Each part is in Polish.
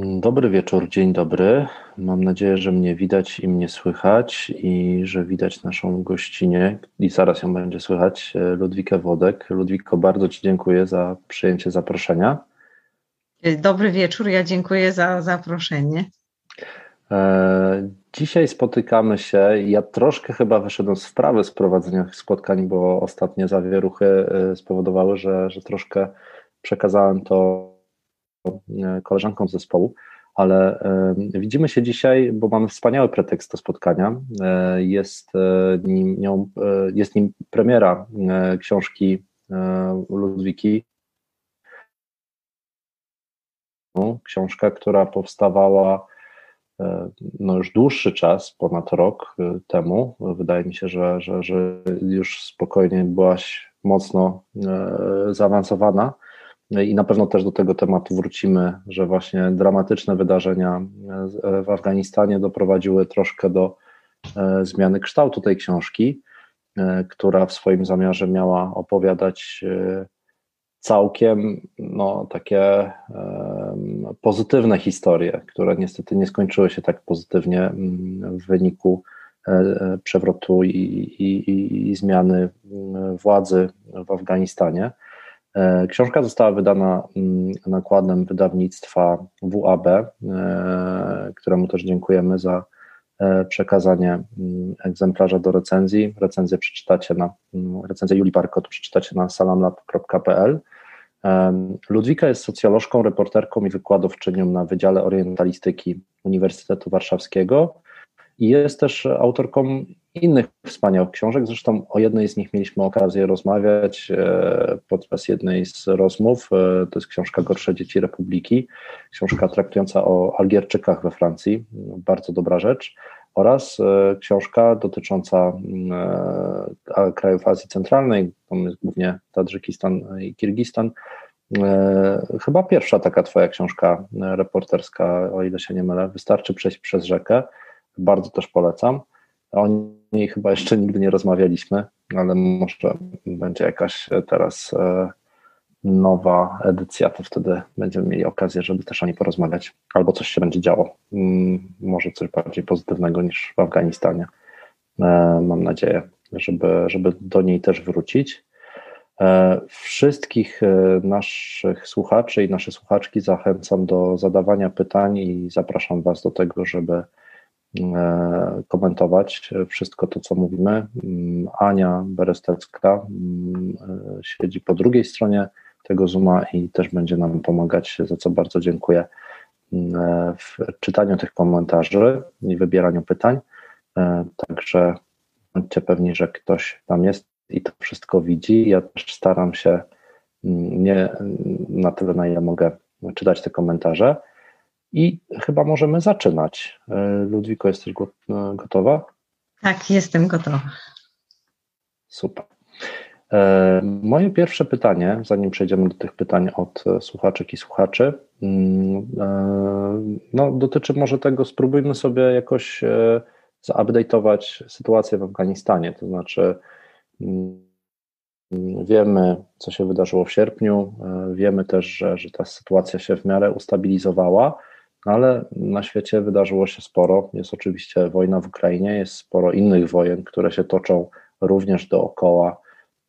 Dobry wieczór, dzień dobry. Mam nadzieję, że mnie widać i mnie słychać i że widać naszą gościnię i zaraz ją będzie słychać, Ludwikę Wodek. Ludwiko, bardzo Ci dziękuję za przyjęcie zaproszenia. Dobry wieczór, ja dziękuję za zaproszenie. E, dzisiaj spotykamy się. Ja troszkę chyba wyszedłem z wprawy z prowadzenia spotkań, bo ostatnie zawieruchy e, spowodowały, że, że troszkę przekazałem to e, koleżankom z zespołu, ale widzimy się dzisiaj, bo mamy wspaniały pretekst do spotkania. Jest nim, nią, jest nim premiera książki Ludwiki. Książka, która powstawała E, no już dłuższy czas, ponad rok e, temu. Wydaje mi się, że, że, że już spokojnie byłaś mocno e, zaawansowana i na pewno też do tego tematu wrócimy, że właśnie dramatyczne wydarzenia w Afganistanie doprowadziły troszkę do zmiany kształtu tej książki, która w swoim zamiarze miała opowiadać całkiem no, takie pozytywne historie, które niestety nie skończyły się tak pozytywnie mm, w wyniku e, e, przewrotu i, i, i, zmiany mm, władzy w Afganistanie. E, książka została wydana mm, nakładem wydawnictwa WAB, któremu też dziękujemy za przekazanie egzemplarza do recenzji. Recenzję przeczytacie na, recenzję Julii Barkot przeczytacie na salamlab.pl. Ludwika jest socjolożką, reporterką i wykładowczynią na Wydziale Orientalistyki Uniwersytetu Warszawskiego i jest też autorką innych wspaniałych książek. Zresztą o jednej z nich mieliśmy okazję rozmawiać e, podczas jednej z rozmów. E, to jest książka Gorsze Dzieci Republiki, książka traktująca o Algierczykach we Francji. Bardzo dobra rzecz oraz e, książka dotycząca krajów Azji Centralnej, głównie Tadżykistan i Kirgistan. Chyba pierwsza taka twoja książka reporterska, o ile się nie mylę, wystarczy przejść przez rzekę. Bardzo też polecam. O niej chyba jeszcze nigdy nie rozmawialiśmy, ale może będzie jakaś teraz nowa edycja, to wtedy będziemy mieli okazję, żeby też o niej porozmawiać, albo coś się będzie działo. Mm, może coś bardziej pozytywnego niż w Afganistanie. E, mam nadzieję, żeby, żeby do niej też wrócić. E, wszystkich e, naszych słuchaczy i nasze słuchaczki zachęcam do zadawania pytań i zapraszam Was do tego, żeby komentować wszystko to, co mówimy. Mm, Ania Berestecka mm, siedzi po drugiej stronie tego Zooma i też będzie nam pomagać, za co bardzo dziękuję mm, w czytaniu tych komentarzy i wybieraniu pytań. E, także bądźcie pewni, że ktoś tam jest i to wszystko widzi. Ja też staram się nie na tyle, na ile mogę czytać te komentarze. I chyba możemy zaczynać. E, Ludwiko, jesteś gotowa? Tak, jestem gotowa. Super. E, moje pierwsze pytanie, zanim przejdziemy do tych pytań od e, słuchaczek i słuchaczy, mm, e, no, dotyczy może tego, spróbujmy sobie jakoś zaupdate'ować sytuację w Afganistanie. To znaczy, mm, wiemy, co się wydarzyło w sierpniu, wiemy też, że, że ta sytuacja się w miarę ustabilizowała, ale na świecie wydarzyło się sporo. Jest oczywiście wojna w Ukrainie, jest sporo innych wojen, które się toczą również dookoła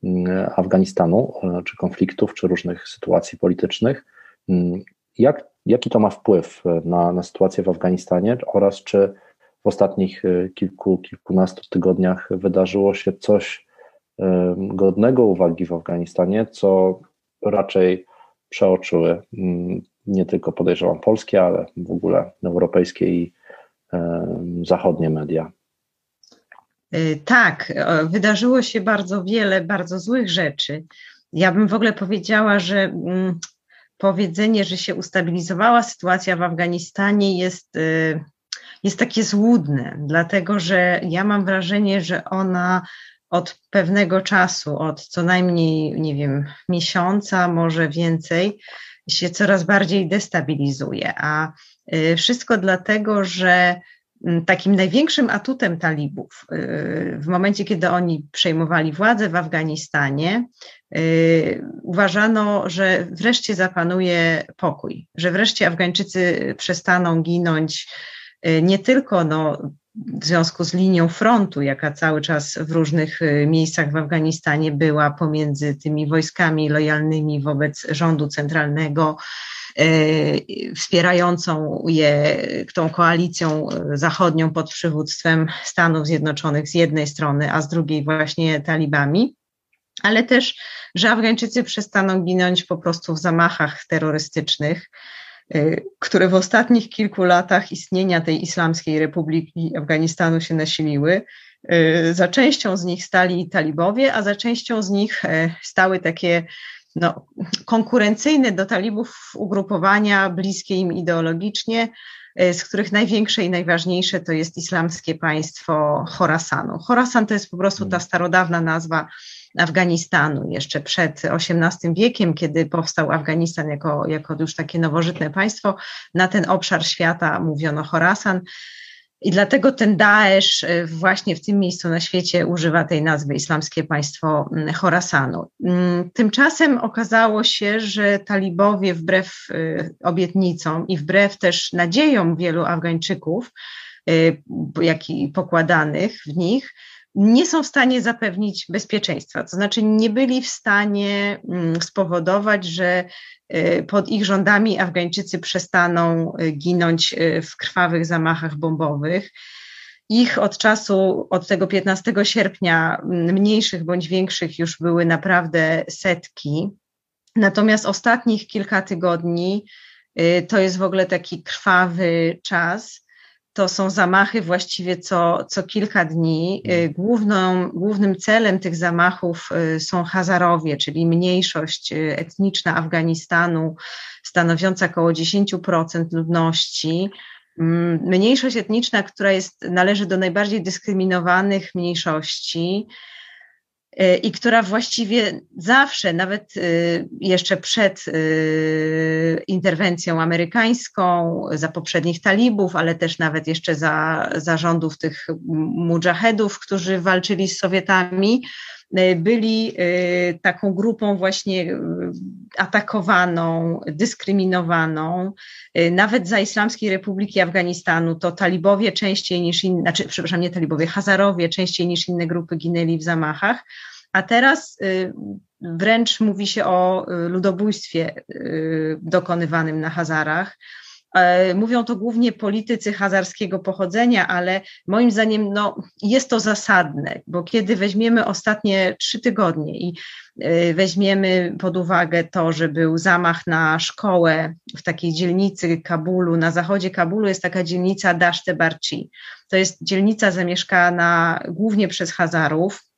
Mm, Afganistanu, e, czy konfliktów, czy różnych sytuacji politycznych. Mm, jak, jaki to ma wpływ e, na, na sytuację w Afganistanie oraz czy w ostatnich e, kilku, kilkunastu tygodniach wydarzyło się coś godnego uwagi w Afganistanie, co raczej przeoczyły mm, nie tylko podejrzewam polskie, ale w ogóle europejskie i zachodnie media. Y, tak, wydarzyło się bardzo wiele bardzo złych rzeczy. Ja bym w ogóle powiedziała, że mm, powiedzenie, że się ustabilizowała sytuacja w Afganistanie jest, jest takie złudne, dlatego że ja mam wrażenie, że ona od pewnego czasu, od co najmniej, nie wiem, miesiąca, może więcej, się coraz bardziej destabilizuje. A y, wszystko dlatego, że takim największym atutem talibów w momencie, kiedy oni przejmowali władzę w Afganistanie, uważano, że wreszcie zapanuje pokój, że wreszcie Afgańczycy przestaną ginąć nie tylko no, w związku z linią frontu, jaka cały czas w różnych y, miejscach w Afganistanie była pomiędzy tymi wojskami lojalnymi wobec rządu centralnego, y, wspierającą je tą koalicją zachodnią pod przywództwem Stanów Zjednoczonych z jednej strony, a z drugiej właśnie talibami, ale też, że Afgańczycy przestaną ginąć po prostu w zamachach terrorystycznych. Y, które w ostatnich kilku latach istnienia tej Islamskiej Republiki Afganistanu się nasiliły. Y, za częścią z nich stali talibowie, a za częścią z nich e, stały takie no, konkurencyjne do talibów ugrupowania, bliskie im ideologicznie, e, z których największe i najważniejsze to jest islamskie państwo Chorasanu. Chorasan to jest po prostu ta starodawna nazwa Afganistanu jeszcze przed XVIII wiekiem, kiedy powstał Afganistan jako, jako już takie nowożytne państwo. Na ten obszar świata mówiono Chorasan. I dlatego ten Daesh y, właśnie w tym miejscu na świecie używa tej nazwy Islamskie Państwo mm, Chorasanu. Mm, tymczasem okazało się, że talibowie wbrew y, obietnicom i wbrew też nadziejom wielu Afgańczyków, y, jak i pokładanych w nich, nie są w stanie zapewnić bezpieczeństwa. To znaczy, nie byli w stanie mm, spowodować, że y, pod ich rządami Afgańczycy przestaną y, ginąć y, w krwawych zamachach bombowych. Ich od czasu, od tego 15 sierpnia, mm, mniejszych bądź większych, już były naprawdę setki. Natomiast ostatnich kilka tygodni to jest w ogóle taki krwawy czas to są zamachy właściwie co, co kilka dni. Y, główną, głównym celem tych zamachów y, są Hazarowie, czyli mniejszość y, etniczna Afganistanu, stanowiąca około 10% ludności. Mm, mniejszość etniczna, która jest, należy do najbardziej dyskryminowanych mniejszości, i która właściwie zawsze, nawet y, jeszcze przed y, interwencją amerykańską, za poprzednich talibów, ale też nawet jeszcze za, za rządów tych mujahedów, którzy walczyli z Sowietami, byli e, taką grupą właśnie e, atakowaną, dyskryminowaną. Nawet za Islamskiej Republiki Afganistanu to talibowie częściej niż inne, znaczy, przepraszam, nie talibowie, Hazarowie częściej niż inne grupy ginęli w zamachach. A teraz wręcz mówi się o ludobójstwie dokonywanym na Hazarach. E, mówią to głównie politycy hazarskiego pochodzenia, ale moim zdaniem no, jest to zasadne, bo kiedy weźmiemy ostatnie trzy tygodnie i e, weźmiemy pod uwagę to, że był zamach na szkołę w takiej dzielnicy Kabulu, na zachodzie Kabulu jest taka dzielnica Dashte Barchi. To jest dzielnica zamieszkana głównie przez Hazarów,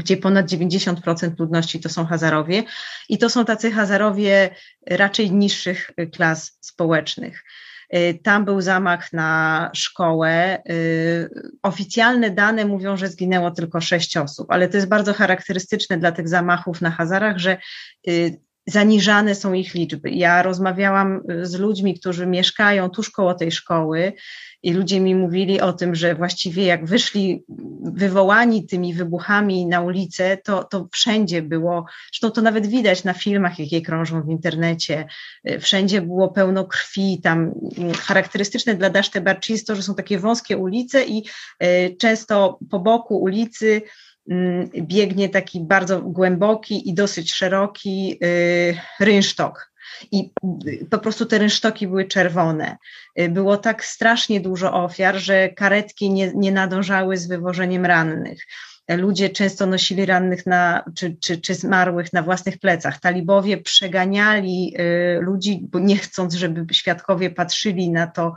gdzie ponad 90% ludności to są Hazarowie i to są tacy Hazarowie raczej niższych klas społecznych. Y, tam był zamach na szkołę. Y, oficjalne dane mówią, że zginęło tylko sześć osób, ale to jest bardzo charakterystyczne dla tych zamachów na Hazarach, że y, zaniżane są ich liczby. Ja rozmawiałam z ludźmi, którzy mieszkają tuż koło tej szkoły i ludzie mi mówili o tym, że właściwie jak wyszli wywołani tymi wybuchami na ulicę, to, to wszędzie było, zresztą to nawet widać na filmach, jakie krążą w internecie, wszędzie było pełno krwi, tam charakterystyczne dla Daszte Barczy jest to, że są takie wąskie ulice i e, często po boku ulicy mm, biegnie taki bardzo głęboki i dosyć szeroki e, rynsztok i po prostu te rynsztoki były czerwone. Było tak strasznie dużo ofiar, że karetki nie, nie nadążały z wywożeniem rannych. Ludzie często nosili rannych na, czy, czy, czy zmarłych na własnych plecach. Talibowie przeganiali y, ludzi, bo nie chcąc, żeby świadkowie patrzyli na to,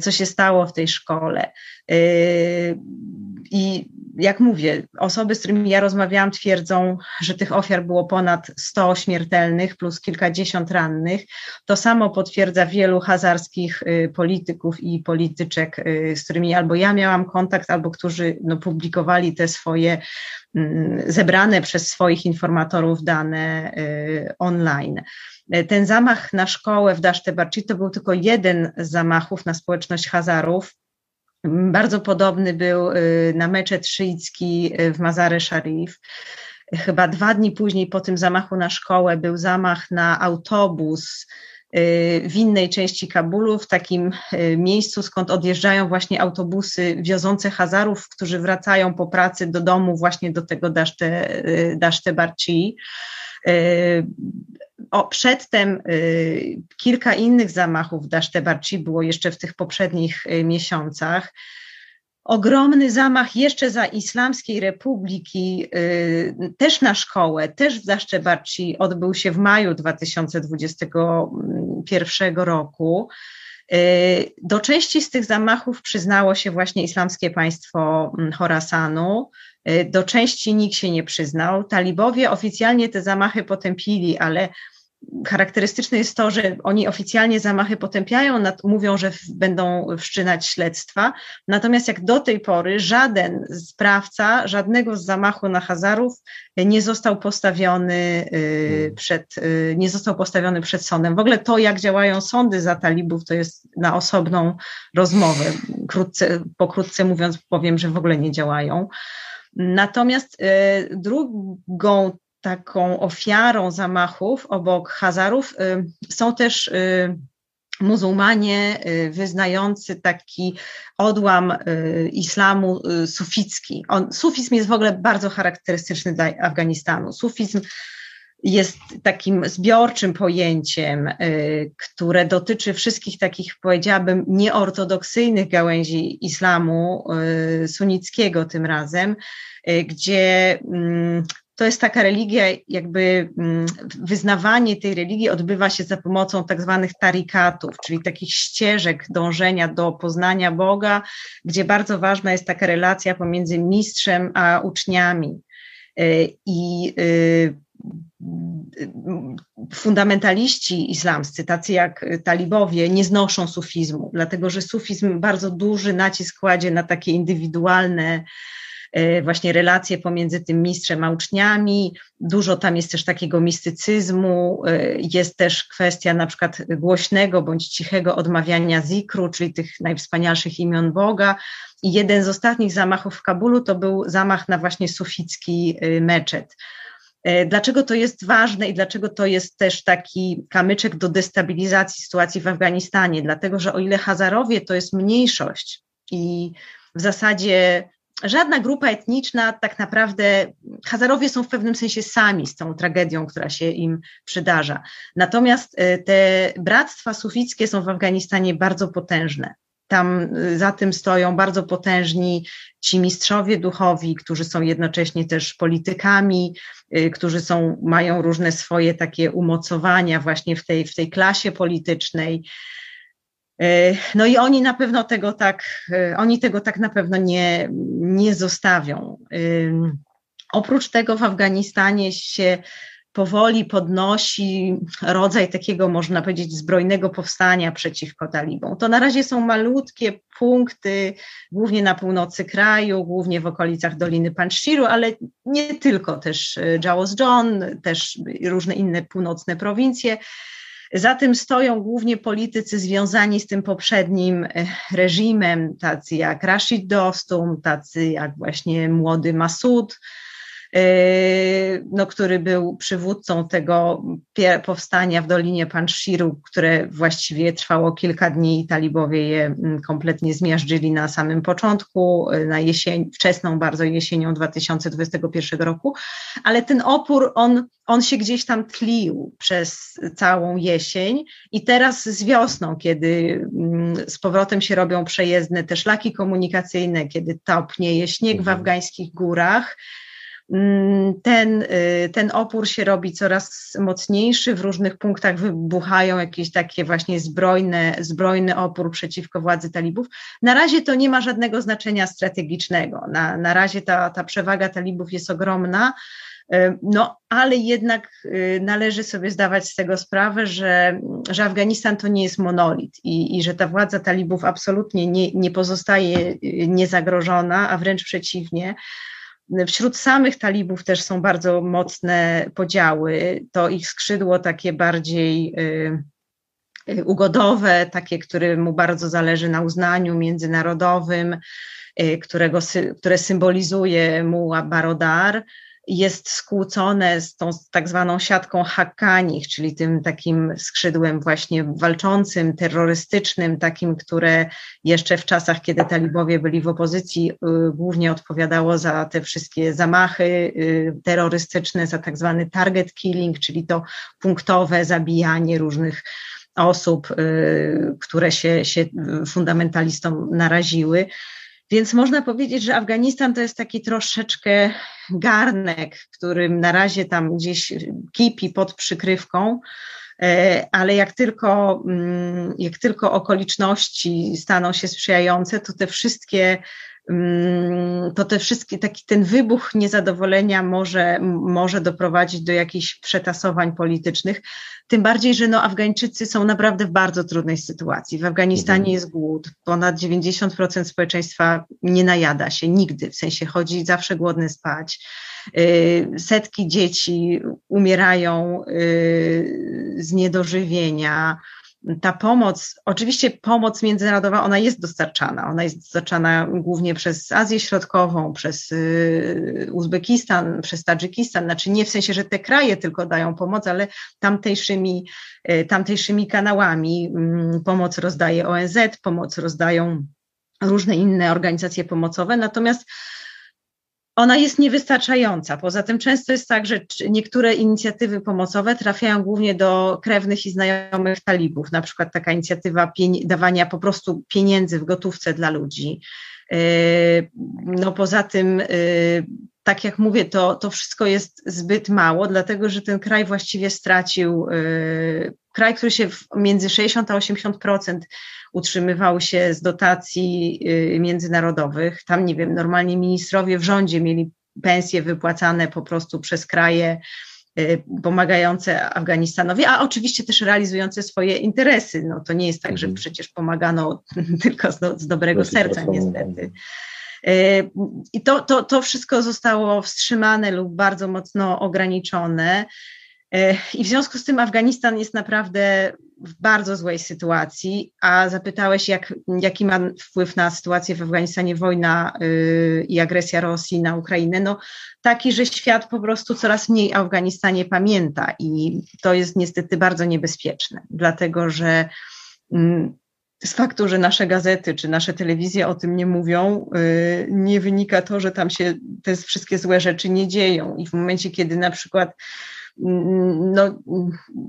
co się stało w tej szkole. Y, I jak mówię, osoby, z którymi ja rozmawiałam, twierdzą, że tych ofiar było ponad 100 śmiertelnych plus kilkadziesiąt rannych. To samo potwierdza wielu hazarskich y, polityków i polityczek, y, z którymi albo ja miałam kontakt, albo którzy no, publikowali te swoje mm, zebrane przez swoich informatorów dane online. Ten zamach na szkołę w Dasztebarczy to był tylko jeden z zamachów na społeczność Hazarów Bardzo podobny był na meczet szyicki w Mazare Sharif. Chyba dwa dni później po tym zamachu na szkołę był zamach na autobus w innej części Kabulu, w takim miejscu, skąd odjeżdżają właśnie autobusy wiozące Hazarów, którzy wracają po pracy do domu właśnie do tego Daszte, Daszte Barci. O, przedtem y, kilka innych zamachów Dasztebarci było jeszcze w tych poprzednich y, miesiącach. Ogromny zamach jeszcze za Islamskiej Republiki, y, też na szkołę, też w Dasztebarci odbył się w maju 2021 roku. Do części z tych zamachów przyznało się właśnie Islamskie Państwo mm, Chorasanu. Y, do części nikt się nie przyznał. Talibowie oficjalnie te zamachy potępili, ale charakterystyczne jest to, że oni oficjalnie zamachy potępiają, mówią, że będą wszczynać śledztwa, natomiast jak do tej pory żaden sprawca żadnego z zamachu na Hazarów nie został postawiony y, hmm. przed, y, nie został postawiony przed sądem. W ogóle to, jak działają sądy za talibów, to jest na osobną rozmowę. Krótce, pokrótce mówiąc, powiem, że w ogóle nie działają. Natomiast e, drugą taką ofiarą zamachów obok Hazarów e, są też e, muzułmanie wyznający taki odłam islamu suficki. On, sufizm jest w ogóle bardzo charakterystyczny dla Afganistanu. Sufizm jest takim zbiorczym pojęciem, które dotyczy wszystkich takich, powiedziałabym, nieortodoksyjnych gałęzi islamu sunnickiego tym razem, Y, gdzie mm, to jest taka religia, jakby mm, wyznawanie tej religii odbywa się za pomocą tak zwanych tarikatów, czyli takich ścieżek dążenia do poznania Boga, gdzie bardzo ważna jest taka relacja pomiędzy mistrzem a uczniami. Y, I y, fundamentaliści islamscy, tacy jak talibowie, nie znoszą sufizmu, dlatego że sufizm bardzo duży nacisk kładzie na takie indywidualne właśnie relacje pomiędzy tym mistrzem a uczniami. Dużo tam jest też takiego mistycyzmu, e, jest też kwestia na przykład głośnego bądź cichego odmawiania zikru, czyli tych najwspanialszych imion Boga. I jeden z ostatnich zamachów w Kabulu to był zamach na właśnie suficki e, meczet. Dlaczego to jest ważne i dlaczego to jest też taki kamyczek do destabilizacji sytuacji w Afganistanie? Dlatego, że o ile Hazarowie to jest mniejszość i w zasadzie żadna grupa etniczna tak naprawdę, Hazarowie są w pewnym sensie sami z tą tragedią, która się im przydarza. Natomiast e, te bractwa sufickie są w Afganistanie bardzo potężne. Tam e, za tym stoją bardzo potężni ci mistrzowie duchowi, którzy są jednocześnie też politykami, e, którzy są, mają różne swoje takie umocowania właśnie w tej, w tej klasie politycznej. E, no i oni na pewno tego tak, e, oni tego tak na pewno nie, nie zostawią. E, oprócz tego w Afganistanie się powoli podnosi rodzaj takiego, można powiedzieć, zbrojnego powstania przeciwko talibom. To na razie są malutkie punkty, głównie na północy kraju, głównie w okolicach Doliny Panjshiru, ale nie tylko, też Jawas John, też różne inne północne prowincje. Za tym stoją głównie politycy związani z tym poprzednim e, reżimem, tacy jak Rashid Dostum, tacy jak właśnie młody Masud, no, który był przywódcą tego powstania w Dolinie Panshiru, które właściwie trwało kilka dni i talibowie je mm, kompletnie zmiażdżyli na samym początku, e, na jesień, wczesną bardzo jesienią 2021 roku, ale ten opór, on, on się gdzieś tam tlił przez całą jesień i teraz z wiosną, kiedy mm, z powrotem się robią przejezdne te szlaki komunikacyjne, kiedy topnieje śnieg w mhm. afgańskich górach, ten, y, ten opór się robi coraz mocniejszy, w różnych punktach wybuchają jakieś takie właśnie zbrojne, zbrojny opór przeciwko władzy talibów. Na razie to nie ma żadnego znaczenia strategicznego. Na, na razie ta, ta przewaga talibów jest ogromna. Y, no, ale jednak y, należy sobie zdawać z tego sprawę, że, że Afganistan to nie jest monolit i, i że ta władza talibów absolutnie nie, nie pozostaje niezagrożona, a wręcz przeciwnie. Wśród samych talibów też są bardzo mocne podziały. To ich skrzydło takie bardziej y, ugodowe, takie, któremu bardzo zależy na uznaniu międzynarodowym, którego, które symbolizuje mu Barodar jest skłócone z tą tak zwaną siatką Hakkanich, czyli tym takim skrzydłem właśnie walczącym, terrorystycznym, takim, które jeszcze w czasach, kiedy talibowie byli w opozycji, y, głównie odpowiadało za te wszystkie zamachy y, terrorystyczne, za tak zwany target killing, czyli to punktowe zabijanie różnych osób, y, które się, się fundamentalistom naraziły. Więc można powiedzieć, że Afganistan to jest taki troszeczkę garnek, którym na razie tam gdzieś kipi pod przykrywką, e, ale jak tylko, mm, jak tylko okoliczności staną się sprzyjające, to te wszystkie to te wszystkie, taki ten wybuch niezadowolenia może, może doprowadzić do jakichś przetasowań politycznych. Tym bardziej, że no Afgańczycy są naprawdę w bardzo trudnej sytuacji. W Afganistanie mhm. jest głód. Ponad 90% społeczeństwa nie najada się nigdy, w sensie chodzi zawsze głodny spać. Y, setki dzieci umierają y, z niedożywienia ta pomoc, oczywiście pomoc międzynarodowa, ona jest dostarczana. Ona jest dostarczana głównie przez Azję Środkową, przez y, Uzbekistan, przez Tadżykistan. Znaczy nie w sensie, że te kraje tylko dają pomoc, ale tamtejszymi, y, tamtejszymi kanałami. Mm, pomoc rozdaje ONZ, pomoc rozdają różne inne organizacje pomocowe. Natomiast ona jest niewystarczająca. Poza tym często jest tak, że niektóre inicjatywy pomocowe trafiają głównie do krewnych i znajomych talibów, na przykład taka inicjatywa dawania po prostu pieniędzy w gotówce dla ludzi. Yy, no poza tym, yy, tak jak mówię, to, to wszystko jest zbyt mało, dlatego że ten kraj właściwie stracił, yy, kraj, który się między 60 a 80% utrzymywał się z dotacji y, międzynarodowych. Tam, nie wiem, normalnie ministrowie w rządzie mieli pensje wypłacane po prostu przez kraje y, pomagające Afganistanowi, a oczywiście też realizujące swoje interesy. No, to nie jest tak, że mhm. przecież pomagano tylko z, do, z dobrego serca, niestety. Y, I to, to, to wszystko zostało wstrzymane lub bardzo mocno ograniczone. I w związku z tym Afganistan jest naprawdę w bardzo złej sytuacji, a zapytałeś, jak, jaki ma wpływ na sytuację w Afganistanie wojna yy, i agresja Rosji na Ukrainę, no taki, że świat po prostu coraz mniej o Afganistanie pamięta i to jest niestety bardzo niebezpieczne, dlatego że yy, z faktu, że nasze gazety czy nasze telewizje o tym nie mówią, yy, nie wynika to, że tam się te wszystkie złe rzeczy nie dzieją i w momencie, kiedy na przykład no,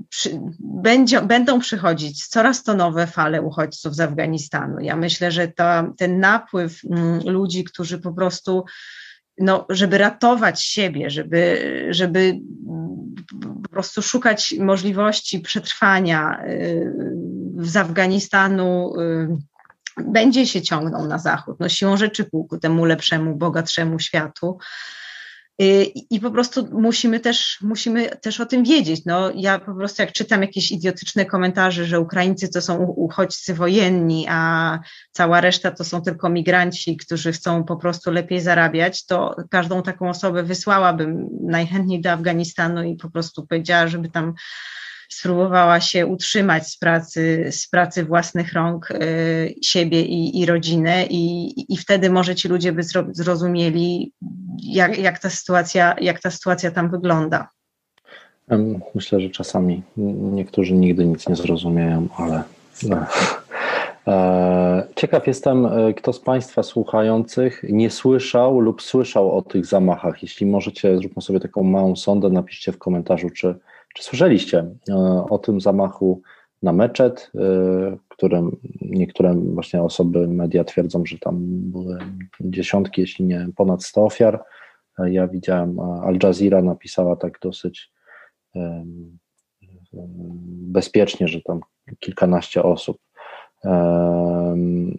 przy, będzie, będą przychodzić coraz to nowe fale uchodźców z Afganistanu. Ja myślę, że to, ten napływ mm, ludzi, którzy po prostu, no, żeby ratować siebie, żeby, żeby po prostu szukać możliwości przetrwania y, z Afganistanu, y, będzie się ciągnął na zachód, no siłą rzeczy ku temu lepszemu, bogatszemu światu. I po prostu musimy też, musimy też o tym wiedzieć. No, ja po prostu jak czytam jakieś idiotyczne komentarze, że Ukraińcy to są uchodźcy wojenni, a cała reszta to są tylko migranci, którzy chcą po prostu lepiej zarabiać, to każdą taką osobę wysłałabym najchętniej do Afganistanu i po prostu powiedziała, żeby tam spróbowała się utrzymać z pracy, z pracy własnych rąk y, siebie i, i rodzinę i, i wtedy może ci ludzie by zrozumieli, jak, jak, ta sytuacja, jak ta sytuacja tam wygląda. Myślę, że czasami niektórzy nigdy nic nie zrozumieją, ale. No. E, ciekaw jestem, e, kto z Państwa słuchających nie słyszał lub słyszał o tych zamachach. Jeśli możecie, zróbmy sobie taką małą sondę, napiszcie w komentarzu, czy, czy słyszeliście e, o tym zamachu na meczet, którym niektóre właśnie osoby, media twierdzą, że tam były dziesiątki, jeśli nie ponad 100 ofiar. Ja widziałem, Al Jazeera napisała tak dosyć bezpiecznie, że tam kilkanaście osób.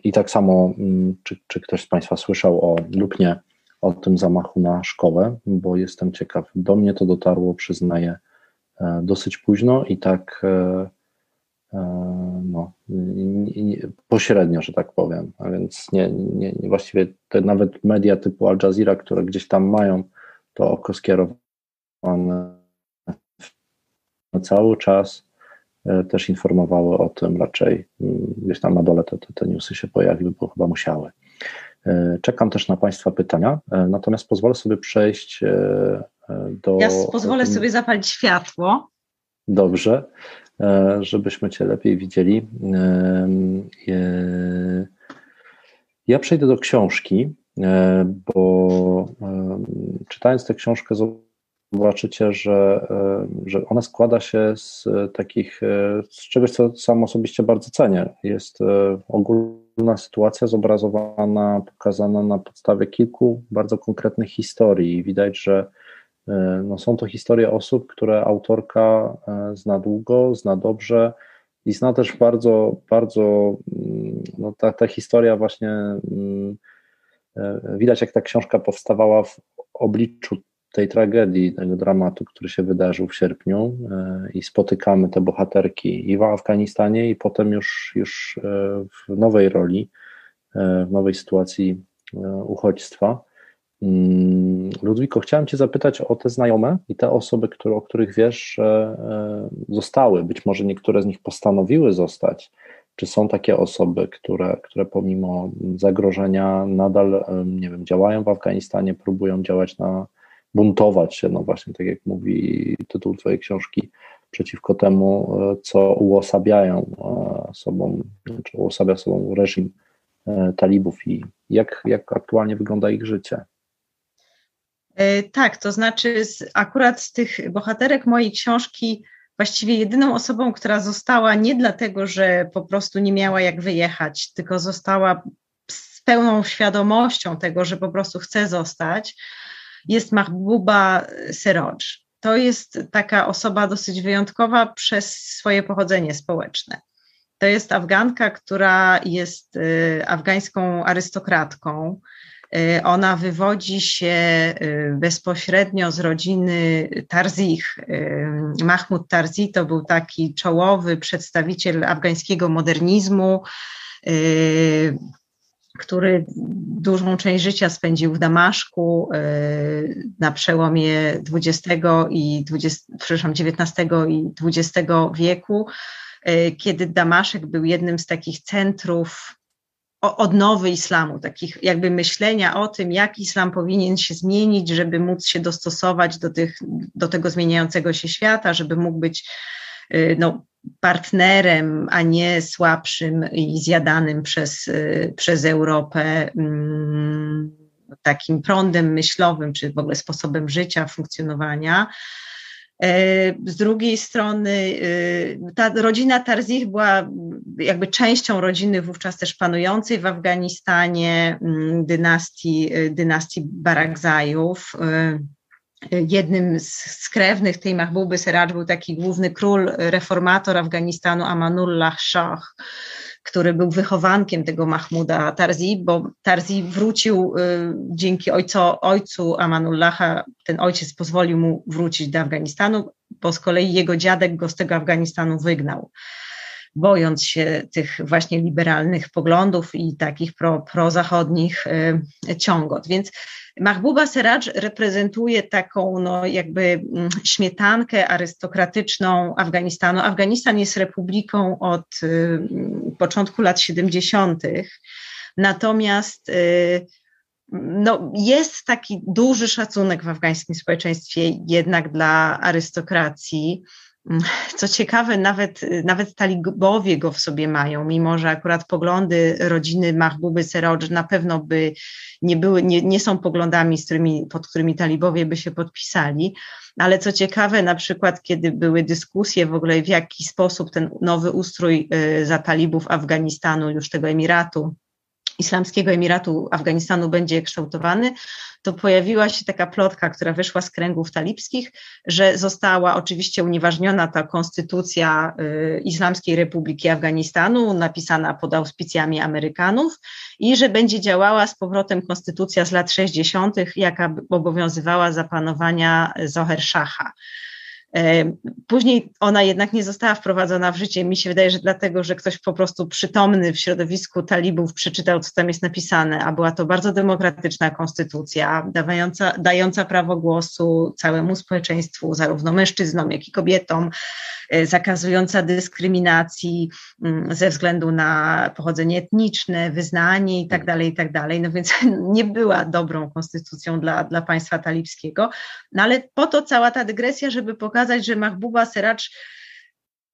I tak samo, mm, czy, czy ktoś z Państwa słyszał o lub nie o tym zamachu na szkołę, bo jestem ciekaw. Do mnie to dotarło, przyznaję, e, dosyć późno i tak e, e, no, pośrednio, że tak powiem. A więc nie, nie, właściwie te nawet media typu Al Jazeera, które gdzieś tam mają to oko skierowane cały czas też informowały o tym, raczej mm, gdzieś tam na dole te, te, te newsy się pojawiły, bo chyba musiały. Czekam też na Państwa pytania, natomiast pozwolę sobie przejść do. Ja pozwolę sobie zapalić światło. Dobrze, żebyśmy Cię lepiej widzieli. Ja przejdę do książki, bo czytając tę książkę, zobaczycie, że, że ona składa się z takich, z czegoś, co sam osobiście bardzo cenię. Jest ogólna sytuacja zobrazowana, pokazana na podstawie kilku bardzo konkretnych historii. Widać, że no, są to historie osób, które autorka zna długo, zna dobrze i zna też bardzo, bardzo, no, ta, ta historia właśnie widać, jak ta książka powstawała w obliczu tej tragedii, tego dramatu, który się wydarzył w sierpniu e, i spotykamy te bohaterki i w Afganistanie i potem już, już e, w nowej roli, e, w nowej sytuacji uchodźstwa. Mm, Ludwiko, chciałem Cię zapytać o te znajome i te osoby, które, o których wiesz, że zostały, być może niektóre z nich postanowiły zostać. Czy są takie osoby, które, które pomimo zagrożenia nadal, nie wiem, działają w Afganistanie, próbują działać na, buntować się, no właśnie tak jak mówi tytuł Twojej książki, przeciwko temu, e, co uosabiają e, sobą, czy uosabia sobą reżim e, talibów i jak, jak aktualnie wygląda ich życie. Tak, to znaczy z, akurat z tych bohaterek mojej książki właściwie jedyną osobą, która została nie dlatego, że po prostu nie miała jak wyjechać, tylko została z pełną świadomością tego, że po prostu chce zostać, jest Mahbuba Seroj. To jest taka osoba dosyć wyjątkowa przez swoje pochodzenie społeczne. To jest Afganka, która jest y, afgańską arystokratką. Y, ona wywodzi się y, bezpośrednio z rodziny Tarzich. Mahmud Tarzi to był taki czołowy przedstawiciel afgańskiego modernizmu który dużą część życia spędził w Damaszku e, na przełomie XX i 20, przepraszam, XIX i XX wieku, e, kiedy Damaszek był jednym z takich centrów odnowy islamu, takich jakby myślenia o tym, jak islam powinien się zmienić, żeby móc się dostosować do, tych, do tego zmieniającego się świata, żeby mógł być e, no, partnerem, a nie słabszym i zjadanym przez, y, przez Europę mm, takim prądem myślowym, czy w ogóle sposobem życia, funkcjonowania. E, z drugiej strony y, ta rodzina Tarzich była jakby częścią rodziny wówczas też panującej w Afganistanie, mm, dynastii, y, dynastii Barakzajów. Jednym z krewnych tej Mahbuby Seraj był taki główny król, reformator Afganistanu Amanullah Shah, który był wychowankiem tego Mahmuda Tarzi, bo Tarzi wrócił y, dzięki ojcu, ojcu Amanullaha, ten ojciec pozwolił mu wrócić do Afganistanu, bo z kolei jego dziadek go z tego Afganistanu wygnał bojąc się tych właśnie liberalnych poglądów i takich pro, prozachodnich y, ciągot. Więc Mahbuba Seraj reprezentuje taką no, jakby mm, śmietankę arystokratyczną Afganistanu. Afganistan jest republiką od y, początku lat 70., natomiast y, no, jest taki duży szacunek w afgańskim społeczeństwie jednak dla arystokracji. Co ciekawe, nawet, nawet talibowie go w sobie mają, mimo że akurat poglądy rodziny Mahbuby Seroj na pewno by nie, były, nie, nie są poglądami, z którymi, pod którymi talibowie by się podpisali. Ale co ciekawe, na przykład, kiedy były dyskusje w ogóle, w jaki sposób ten nowy ustrój y, za talibów Afganistanu, już tego Emiratu, Islamskiego Emiratu Afganistanu będzie kształtowany, to pojawiła się taka plotka, która wyszła z kręgów talibskich, że została oczywiście unieważniona ta konstytucja y, Islamskiej Republiki Afganistanu, napisana pod auspicjami Amerykanów i że będzie działała z powrotem konstytucja z lat 60., jaka obowiązywała za panowania Zoher Shaha. E, później ona jednak nie została wprowadzona w życie. Mi się wydaje, że dlatego, że ktoś po prostu przytomny w środowisku talibów przeczytał, co tam jest napisane, a była to bardzo demokratyczna konstytucja, dająca, dająca prawo głosu całemu społeczeństwu, zarówno mężczyznom, jak i kobietom, zakazująca dyskryminacji mm, ze względu na pochodzenie etniczne, wyznanie itd., tak itd. Tak no więc nie była dobrą konstytucją dla, dla państwa talibskiego. No ale po to cała ta dygresja, żeby pokazać, że Mahbuba Seracz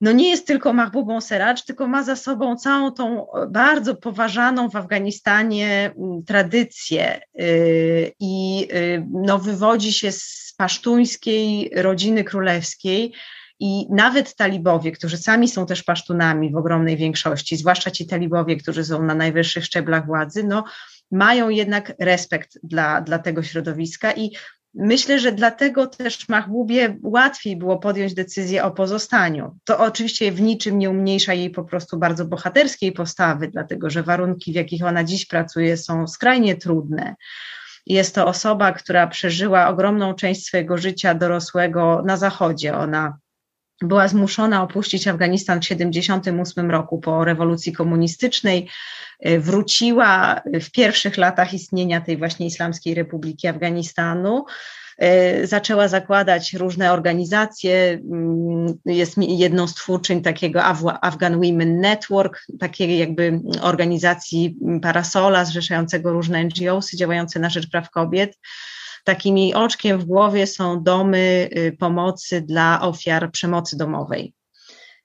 no nie jest tylko Mahbubą Seracz, tylko ma za sobą całą tą bardzo poważaną w Afganistanie mm, tradycję y, i y, no wywodzi się z pasztuńskiej rodziny królewskiej, i nawet talibowie, którzy sami są też pasztunami w ogromnej większości, zwłaszcza ci talibowie, którzy są na najwyższych szczeblach władzy, no, mają jednak respekt dla, dla tego środowiska i Myślę, że dlatego też Mahbubie łatwiej było podjąć decyzję o pozostaniu. To oczywiście w niczym nie umniejsza jej po prostu bardzo bohaterskiej postawy, dlatego że warunki, w jakich ona dziś pracuje, są skrajnie trudne. Jest to osoba, która przeżyła ogromną część swojego życia dorosłego na Zachodzie. Ona była zmuszona opuścić Afganistan w 1978 roku po rewolucji komunistycznej. Y, wróciła w pierwszych latach istnienia tej właśnie Islamskiej Republiki Afganistanu. Y, zaczęła zakładać różne organizacje. Mm, jest jedną z twórczyń takiego Afghan Women Network, takiej jakby organizacji parasola zrzeszającego różne NGOsy działające na rzecz praw kobiet. Takimi oczkiem w głowie są domy y, pomocy dla ofiar przemocy domowej.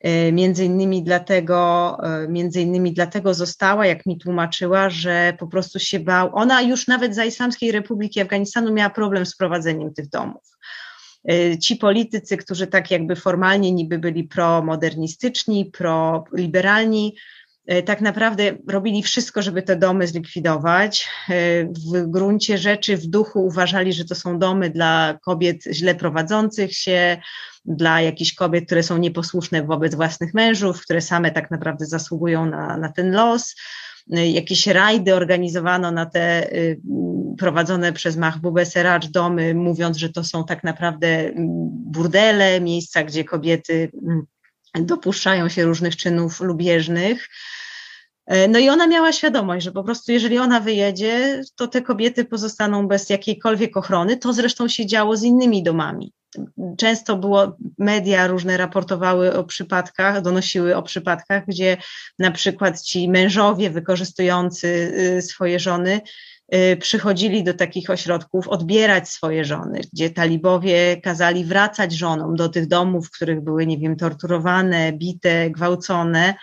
Y, między innymi dlatego, y, między innymi dlatego została, jak mi tłumaczyła, że po prostu się bał. Ona już nawet za Islamskiej Republiki Afganistanu miała problem z prowadzeniem tych domów. Ci politycy, którzy tak jakby formalnie niby byli promodernistyczni, proliberalni, tak naprawdę robili wszystko, żeby te domy zlikwidować. E, w gruncie rzeczy, w duchu uważali, że to są domy dla kobiet źle prowadzących się, dla jakichś kobiet, które są nieposłuszne wobec własnych mężów, które same tak naprawdę zasługują na, na ten los. E, jakieś rajdy organizowano na te prowadzone przez Mahbubę Seracz domy, mówiąc, że to są tak naprawdę burdele, miejsca, gdzie kobiety dopuszczają się różnych czynów lubieżnych. E, no i ona miała świadomość, że po prostu jeżeli ona wyjedzie, to te kobiety pozostaną bez jakiejkolwiek ochrony. To zresztą się działo z innymi domami. Często było, media różne raportowały o przypadkach, donosiły o przypadkach, gdzie na przykład ci mężowie wykorzystujący y, swoje żony y, przychodzili do takich ośrodków odbierać swoje żony, gdzie talibowie kazali wracać żonom do tych domów, w których były, nie wiem, torturowane, bite, gwałcone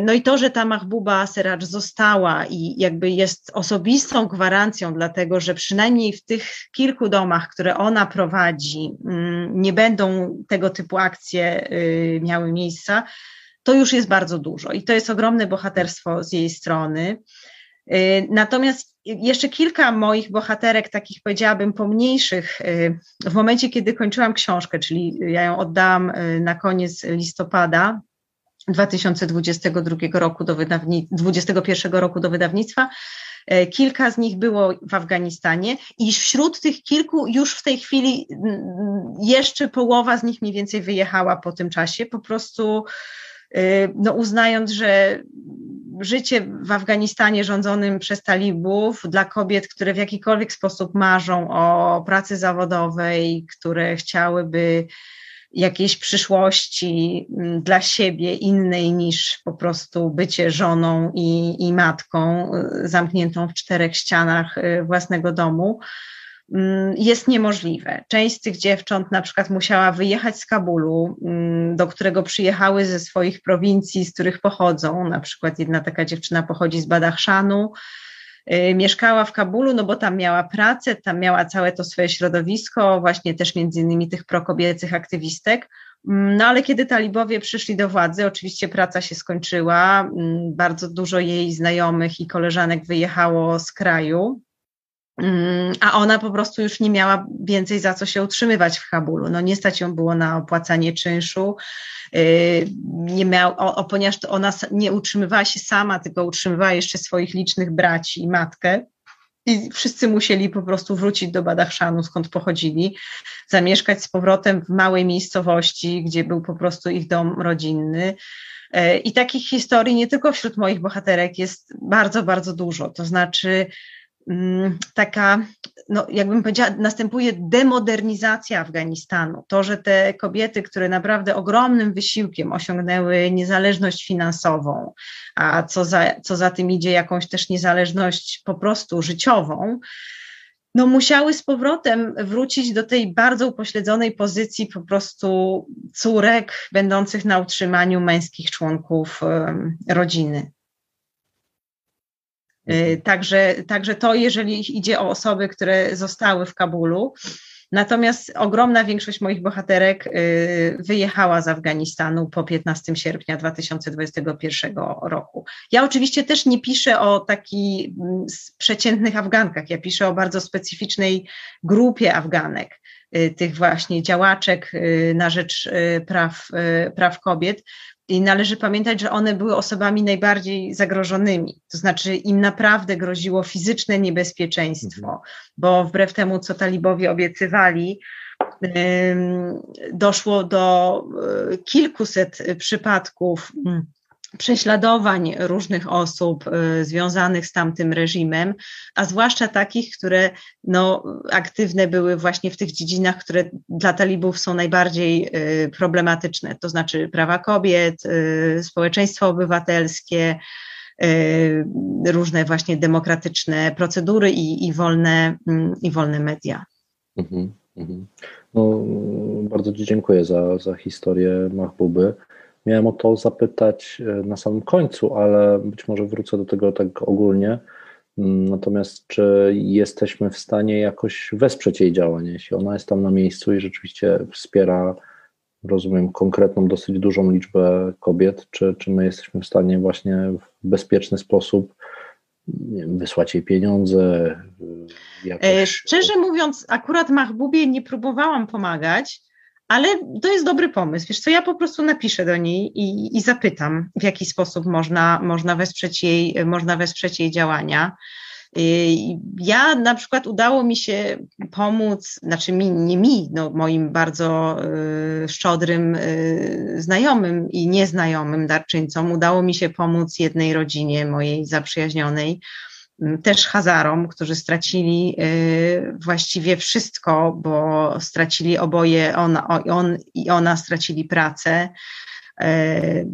no i to, że ta Mahbuba Seracz została i jakby jest osobistą gwarancją, dlatego że przynajmniej w tych kilku domach, które ona prowadzi, mm, nie będą tego typu akcje y, miały miejsca, to już jest bardzo dużo i to jest ogromne bohaterstwo z jej strony. Y, natomiast jeszcze kilka moich bohaterek, takich powiedziałabym pomniejszych, y, w momencie, kiedy kończyłam książkę, czyli ja ją oddałam na koniec listopada, 2022 roku do wydawnictwa, 21 roku do wydawnictwa. Kilka z nich było w Afganistanie i wśród tych kilku już w tej chwili jeszcze połowa z nich mniej więcej wyjechała po tym czasie, po prostu e, no, uznając, że życie w Afganistanie rządzonym przez talibów dla kobiet, które w jakikolwiek sposób marzą o pracy zawodowej, które chciałyby jakiejś przyszłości mm, dla siebie innej niż po prostu bycie żoną i, i matką y, zamkniętą w czterech ścianach y, własnego domu mm, jest niemożliwe. Część z tych dziewcząt na przykład musiała wyjechać z Kabulu, mm, do którego przyjechały ze swoich prowincji, z których pochodzą. Na przykład jedna taka dziewczyna pochodzi z Badachszanu, mieszkała w Kabulu, no bo tam miała pracę, tam miała całe to swoje środowisko, właśnie też między innymi tych prokobiecych aktywistek. Mm, no ale kiedy talibowie przyszli do władzy, oczywiście praca się skończyła, mm, bardzo dużo jej znajomych i koleżanek wyjechało z kraju, a ona po prostu już nie miała więcej za co się utrzymywać w Kabulu. No nie stać ją było na opłacanie czynszu, Y, nie miał, o, ponieważ ona nie utrzymywała się sama, tylko utrzymywała jeszcze swoich licznych braci i matkę. I wszyscy musieli po prostu wrócić do Badachszanu, skąd pochodzili, zamieszkać z powrotem w małej miejscowości, gdzie był po prostu ich dom rodzinny. Y, I takich historii nie tylko wśród moich bohaterek jest bardzo, bardzo dużo. To znaczy, mm, taka, no jakbym powiedziała, następuje demodernizacja Afganistanu. To, że te kobiety, które naprawdę ogromnym wysiłkiem osiągnęły niezależność finansową, a co za, co za tym idzie, jakąś też niezależność po prostu życiową, no musiały z powrotem wrócić do tej bardzo upośledzonej pozycji po prostu córek będących na utrzymaniu męskich członków rodziny. Y, także, także to, jeżeli idzie o osoby, które zostały w Kabulu, Natomiast ogromna większość moich bohaterek y, wyjechała z Afganistanu po 15 sierpnia 2021 roku. Ja oczywiście też nie piszę o takich mm, przeciętnych Afgankach, ja piszę o bardzo specyficznej grupie Afganek y, tych właśnie działaczek na rzecz praw, praw kobiet, i należy pamiętać, że one były osobami najbardziej zagrożonymi. To znaczy, im naprawdę groziło fizyczne niebezpieczeństwo, mhm. bo wbrew temu, co talibowie obiecywali, doszło do e, kilkuset przypadków mm, prześladowań różnych osób y, związanych z tamtym reżimem, a zwłaszcza takich, które no, aktywne były właśnie w tych dziedzinach, które dla talibów są najbardziej y, problematyczne, to znaczy prawa kobiet, y, społeczeństwo obywatelskie, różne właśnie demokratyczne procedury i, i, wolne, mm, i wolne media. Mhm, mhm. No, bardzo Ci dziękuję za, za historię Mahbuby. Miałem o to zapytać e, na samym końcu, ale być może wrócę do tego tak ogólnie. Mm, natomiast czy jesteśmy w stanie jakoś wesprzeć jej działanie, jeśli ona jest tam na miejscu i rzeczywiście wspiera, rozumiem, konkretną, dosyć dużą liczbę kobiet, czy, czy my jesteśmy w stanie właśnie w bezpieczny sposób wiem, wysłać jej pieniądze? Jakoś... E, szczerze mówiąc, akurat Mahbubie nie próbowałam pomagać, ale to jest dobry pomysł. Wiesz co, ja po prostu napiszę do niej i, i zapytam, w jaki sposób można, można, wesprzeć jej, można wesprzeć jej działania. Y, ja na przykład udało mi się pomóc, znaczy mi, nie mi, no moim bardzo y, szczodrym y, znajomym i nieznajomym darczyńcom, udało mi się pomóc jednej rodzinie mojej zaprzyjaźnionej, też Hazarom, którzy stracili y, właściwie wszystko, bo stracili oboje, on, on i ona stracili pracę. Y,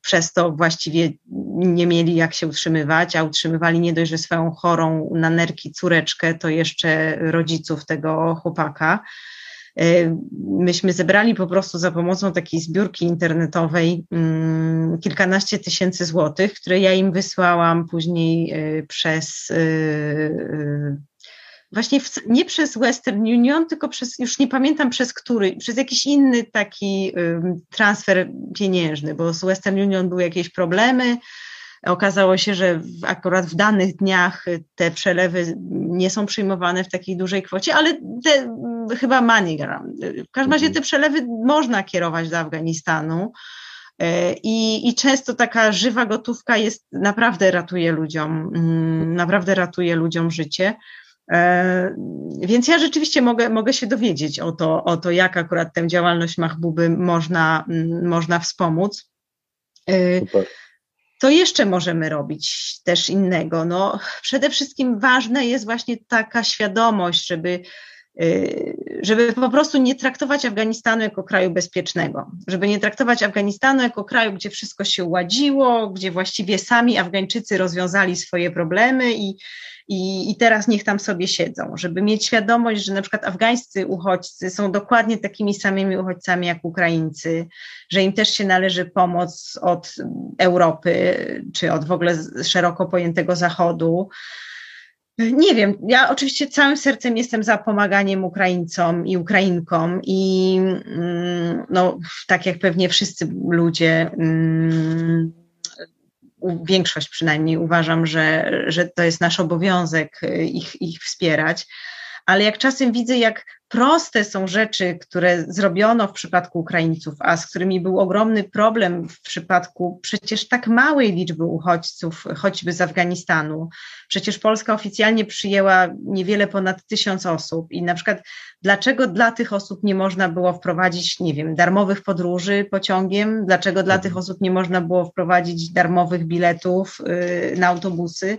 przez to właściwie nie mieli jak się utrzymywać, a utrzymywali nie dość, że swoją chorą na nerki córeczkę, to jeszcze rodziców tego chłopaka. Y, myśmy zebrali po prostu za pomocą takiej zbiórki internetowej mm, kilkanaście tysięcy złotych, które ja im wysłałam później y, przez y, właśnie w, nie przez Western Union, tylko przez, już nie pamiętam przez który, przez jakiś inny taki transfer pieniężny, bo z Western Union były jakieś problemy, Okazało się, że akurat w danych dniach te przelewy nie są przyjmowane w takiej dużej kwocie, ale te, chyba MoneyGram. W każdym razie mhm. te przelewy można kierować do Afganistanu. E, I, I często taka żywa gotówka jest, naprawdę ratuje ludziom, mm, naprawdę ratuje ludziom życie. E, więc ja rzeczywiście mogę, mogę się dowiedzieć o to, o to, jak akurat tę działalność Mahbuby można, mm, można wspomóc. E, Super. Co jeszcze możemy robić też innego? No, przede wszystkim ważna jest właśnie taka świadomość, żeby y, żeby po prostu nie traktować Afganistanu jako kraju bezpiecznego, żeby nie traktować Afganistanu jako kraju, gdzie wszystko się uładziło, gdzie właściwie sami Afgańczycy rozwiązali swoje problemy i, i, i teraz niech tam sobie siedzą, żeby mieć świadomość, że na przykład afgańscy uchodźcy są dokładnie takimi samymi uchodźcami jak Ukraińcy, że im też się należy pomoc od Europy, czy od w ogóle szeroko pojętego Zachodu. Nie wiem, ja oczywiście całym sercem jestem za pomaganiem Ukraińcom i Ukrainkom i mm, no, tak jak pewnie wszyscy ludzie mm, większość przynajmniej uważam, że, że to jest nasz obowiązek y, ich, ich wspierać. Ale jak czasem widzę, jak proste są rzeczy, które zrobiono w przypadku Ukraińców, a z którymi był ogromny problem w przypadku przecież tak małej liczby uchodźców, choćby z Afganistanu. Przecież Polska oficjalnie przyjęła niewiele ponad tysiąc osób i na przykład dlaczego dla tych osób nie można było wprowadzić, nie wiem, darmowych podróży pociągiem, dlaczego dla tych osób nie można było wprowadzić darmowych biletów yy, na autobusy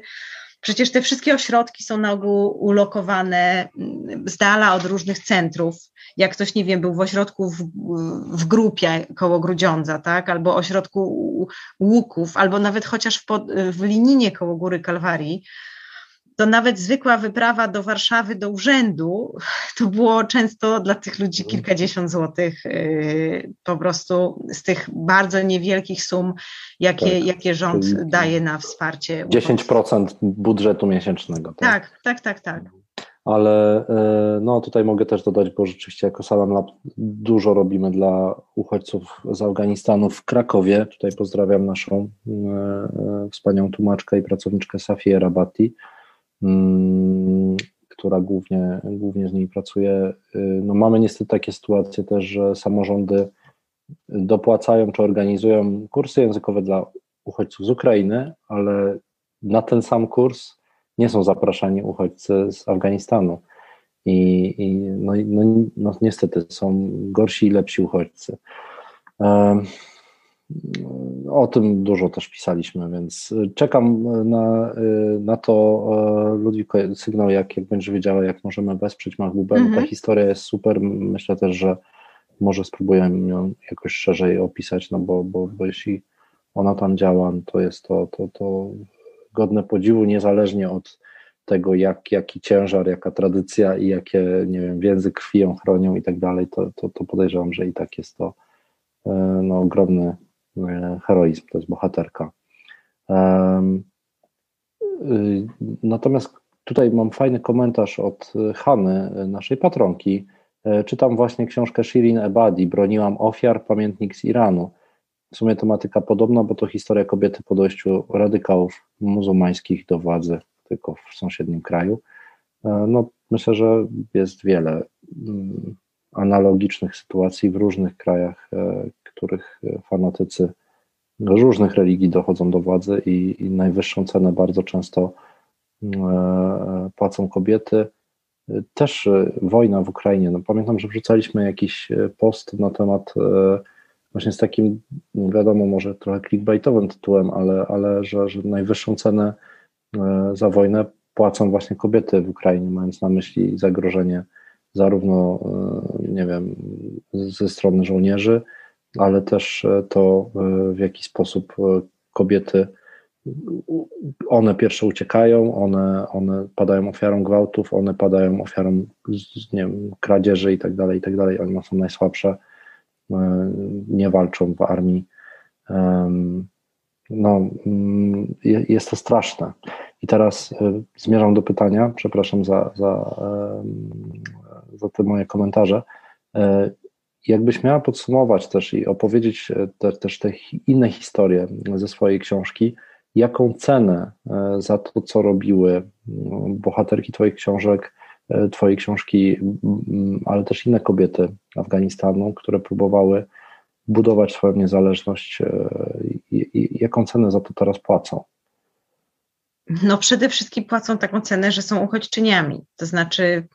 Przecież te wszystkie ośrodki są na ogół ulokowane mm, z dala od różnych centrów. Jak ktoś, nie wiem, był w ośrodku w, w grupie koło Grudziądza, tak? albo ośrodku Łuków, albo nawet chociaż w, w Lininie koło Góry Kalwarii, to nawet zwykła wyprawa do Warszawy, do urzędu, to było często dla tych ludzi mhm. kilkadziesiąt złotych y, po prostu z tych bardzo niewielkich sum, jakie, tak, jakie rząd daje na wsparcie. 10% budżetu miesięcznego. Tak, tak, tak, tak. tak. Ale y, no, tutaj mogę też dodać, bo rzeczywiście jako Salam Lab dużo robimy dla uchodźców z Afganistanu w Krakowie. Tutaj pozdrawiam naszą y, wspaniałą tłumaczkę i pracowniczkę Safię Rabati która głównie, głównie z nimi pracuje. Y, no mamy niestety takie sytuacje też, że samorządy dopłacają czy organizują kursy językowe dla uchodźców z Ukrainy, ale na ten sam kurs nie są zapraszani uchodźcy z Afganistanu. I, i no, no, no, niestety są gorsi i lepsi uchodźcy. O tym dużo też pisaliśmy, więc czekam na, na to, Ludwiko, sygnał, jak, jak będziesz wiedziała, jak możemy wesprzeć Mahbubę. Mm -hmm. Ta historia jest super. Myślę też, że może spróbujemy ją jakoś szerzej opisać, no bo, bo, bo jeśli ona tam działa, to jest to, to, to godne podziwu, niezależnie od tego, jak, jaki ciężar, jaka tradycja i jakie, nie wiem, więzy krwi ją chronią i tak dalej, to, to, to podejrzewam, że i tak jest to no, ogromny heroizm, to jest bohaterka. Y, natomiast tutaj mam fajny komentarz od Hany, naszej patronki. E, czytam właśnie książkę Shirin Ebadi, Broniłam ofiar, pamiętnik z Iranu. W sumie tematyka podobna, bo to historia kobiety po dojściu radykałów muzułmańskich do władzy, tylko w sąsiednim kraju. E, no, myślę, że jest wiele mm, analogicznych sytuacji w różnych krajach, których fanatycy różnych religii dochodzą do władzy i, i najwyższą cenę bardzo często e, płacą kobiety. Też e, wojna w Ukrainie. No, pamiętam, że wrzucaliśmy jakiś e, post na temat właśnie z takim, wiadomo, może trochę clickbaitowym tytułem, ale, ale że, że najwyższą cenę za wojnę płacą właśnie kobiety w Ukrainie, mając na myśli zagrożenie zarówno, nie wiem, ze strony żołnierzy, ale też e, to, e, w jaki sposób e, kobiety, one pierwsze uciekają, one, one padają ofiarą gwałtów, one padają ofiarą nie wiem, kradzieży i dalej, i tak dalej. One są najsłabsze, nie walczą w armii. No, mm, jest to straszne. I teraz zmierzam do pytania, przepraszam za, za, za te moje komentarze. Jakbyś miała podsumować też i opowiedzieć e, te, też te inne historie ze swojej książki, jaką cenę e, za to, co robiły bohaterki Twoich książek, e, Twojej książki, ale też inne kobiety Afganistanu, które próbowały budować swoją niezależność, jaką cenę za to teraz płacą? No, przede wszystkim płacą taką cenę, że są uchodźczyniami. To znaczy,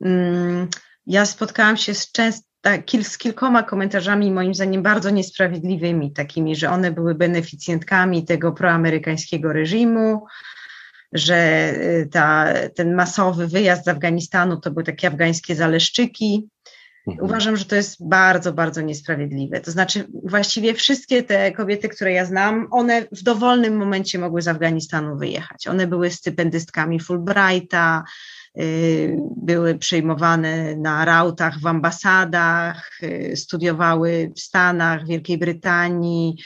mm, ja spotkałam się z często tak, z kilkoma komentarzami, moim zdaniem, bardzo niesprawiedliwymi, takimi, że one były beneficjentkami tego proamerykańskiego reżimu, że y, ta, ten masowy wyjazd z Afganistanu to były takie afgańskie zaleszczyki. Mhm. Uważam, że to jest bardzo, bardzo niesprawiedliwe. To znaczy, właściwie wszystkie te kobiety, które ja znam, one w dowolnym momencie mogły z Afganistanu wyjechać. One były stypendystkami Fulbrighta, były przyjmowane na rautach w ambasadach, y, studiowały w Stanach, Wielkiej Brytanii.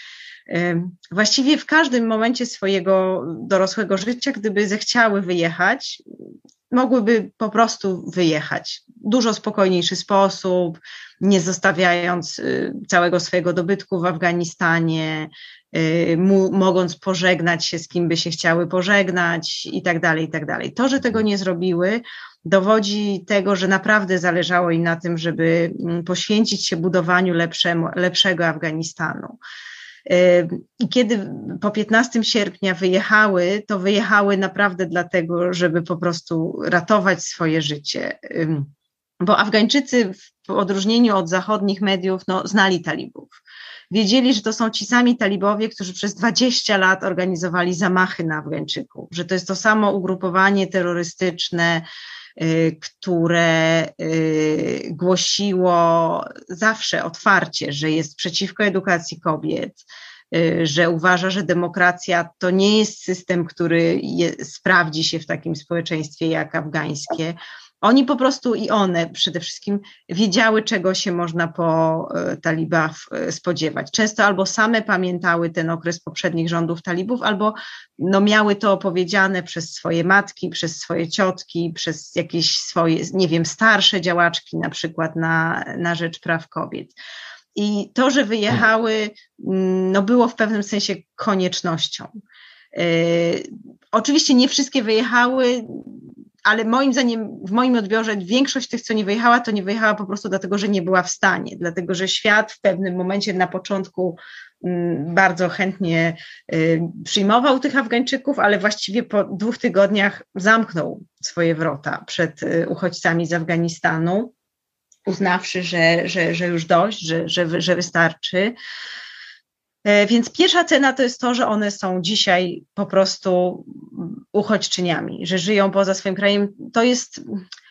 Y, właściwie w każdym momencie swojego dorosłego życia, gdyby zechciały wyjechać, mogłyby po prostu wyjechać. Dużo spokojniejszy sposób, nie zostawiając całego swojego dobytku w Afganistanie, Y, mogąc pożegnać się z kim by się chciały pożegnać i tak dalej, i tak dalej. To, że tego nie zrobiły, dowodzi tego, że naprawdę zależało im na tym, żeby mm, poświęcić się budowaniu lepszemu, lepszego Afganistanu. I kiedy po 15 sierpnia wyjechały, to wyjechały naprawdę dlatego, żeby po prostu ratować swoje życie. Bo Afgańczycy w odróżnieniu od zachodnich mediów no, znali talibów wiedzieli, że to są ci sami talibowie, którzy przez 20 lat organizowali zamachy na Afgańczyków, że to jest to samo ugrupowanie terrorystyczne, które y, głosiło zawsze otwarcie, że jest przeciwko edukacji kobiet, Y, że uważa, że demokracja to nie jest system, który je, sprawdzi się w takim społeczeństwie jak afgańskie. Oni po prostu i one przede wszystkim wiedziały, czego się można po y, talibach y, spodziewać. Często albo same pamiętały ten okres poprzednich rządów talibów, albo no miały to opowiedziane przez swoje matki, przez swoje ciotki, przez jakieś swoje, nie wiem, starsze działaczki, na przykład na, na rzecz praw kobiet. I to, że wyjechały, mm, no było w pewnym sensie koniecznością. Yy, oczywiście nie wszystkie wyjechały, ale moim zdaniem, w moim odbiorze, większość tych, co nie wyjechała, to nie wyjechała po prostu dlatego, że nie była w stanie, dlatego że świat w pewnym momencie na początku mm, bardzo chętnie yy, przyjmował tych Afgańczyków, ale właściwie po dwóch tygodniach zamknął swoje wrota przed yy, uchodźcami z Afganistanu uznawszy, że, że, że już dość, że, że, że wystarczy. E, więc pierwsza cena to jest to, że one są dzisiaj po prostu uchodźczyniami, że żyją poza swoim krajem. To jest,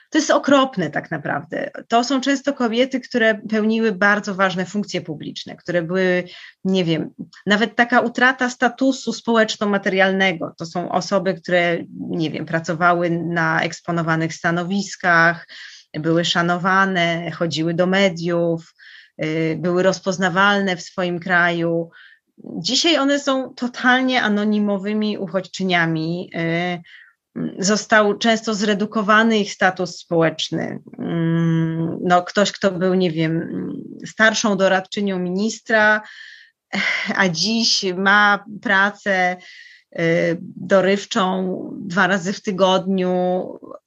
to jest okropne tak naprawdę. To są często kobiety, które pełniły bardzo ważne funkcje publiczne, które były, nie wiem, nawet taka utrata statusu społeczno-materialnego. To są osoby, które, nie wiem, pracowały na eksponowanych stanowiskach, były szanowane, chodziły do mediów, były rozpoznawalne w swoim kraju. Dzisiaj one są totalnie anonimowymi uchodźczyniami. Y, został często zredukowany ich status społeczny. Mm, no, ktoś, kto był, nie wiem, starszą doradczynią ministra, a dziś ma pracę Y, dorywczą dwa razy w tygodniu.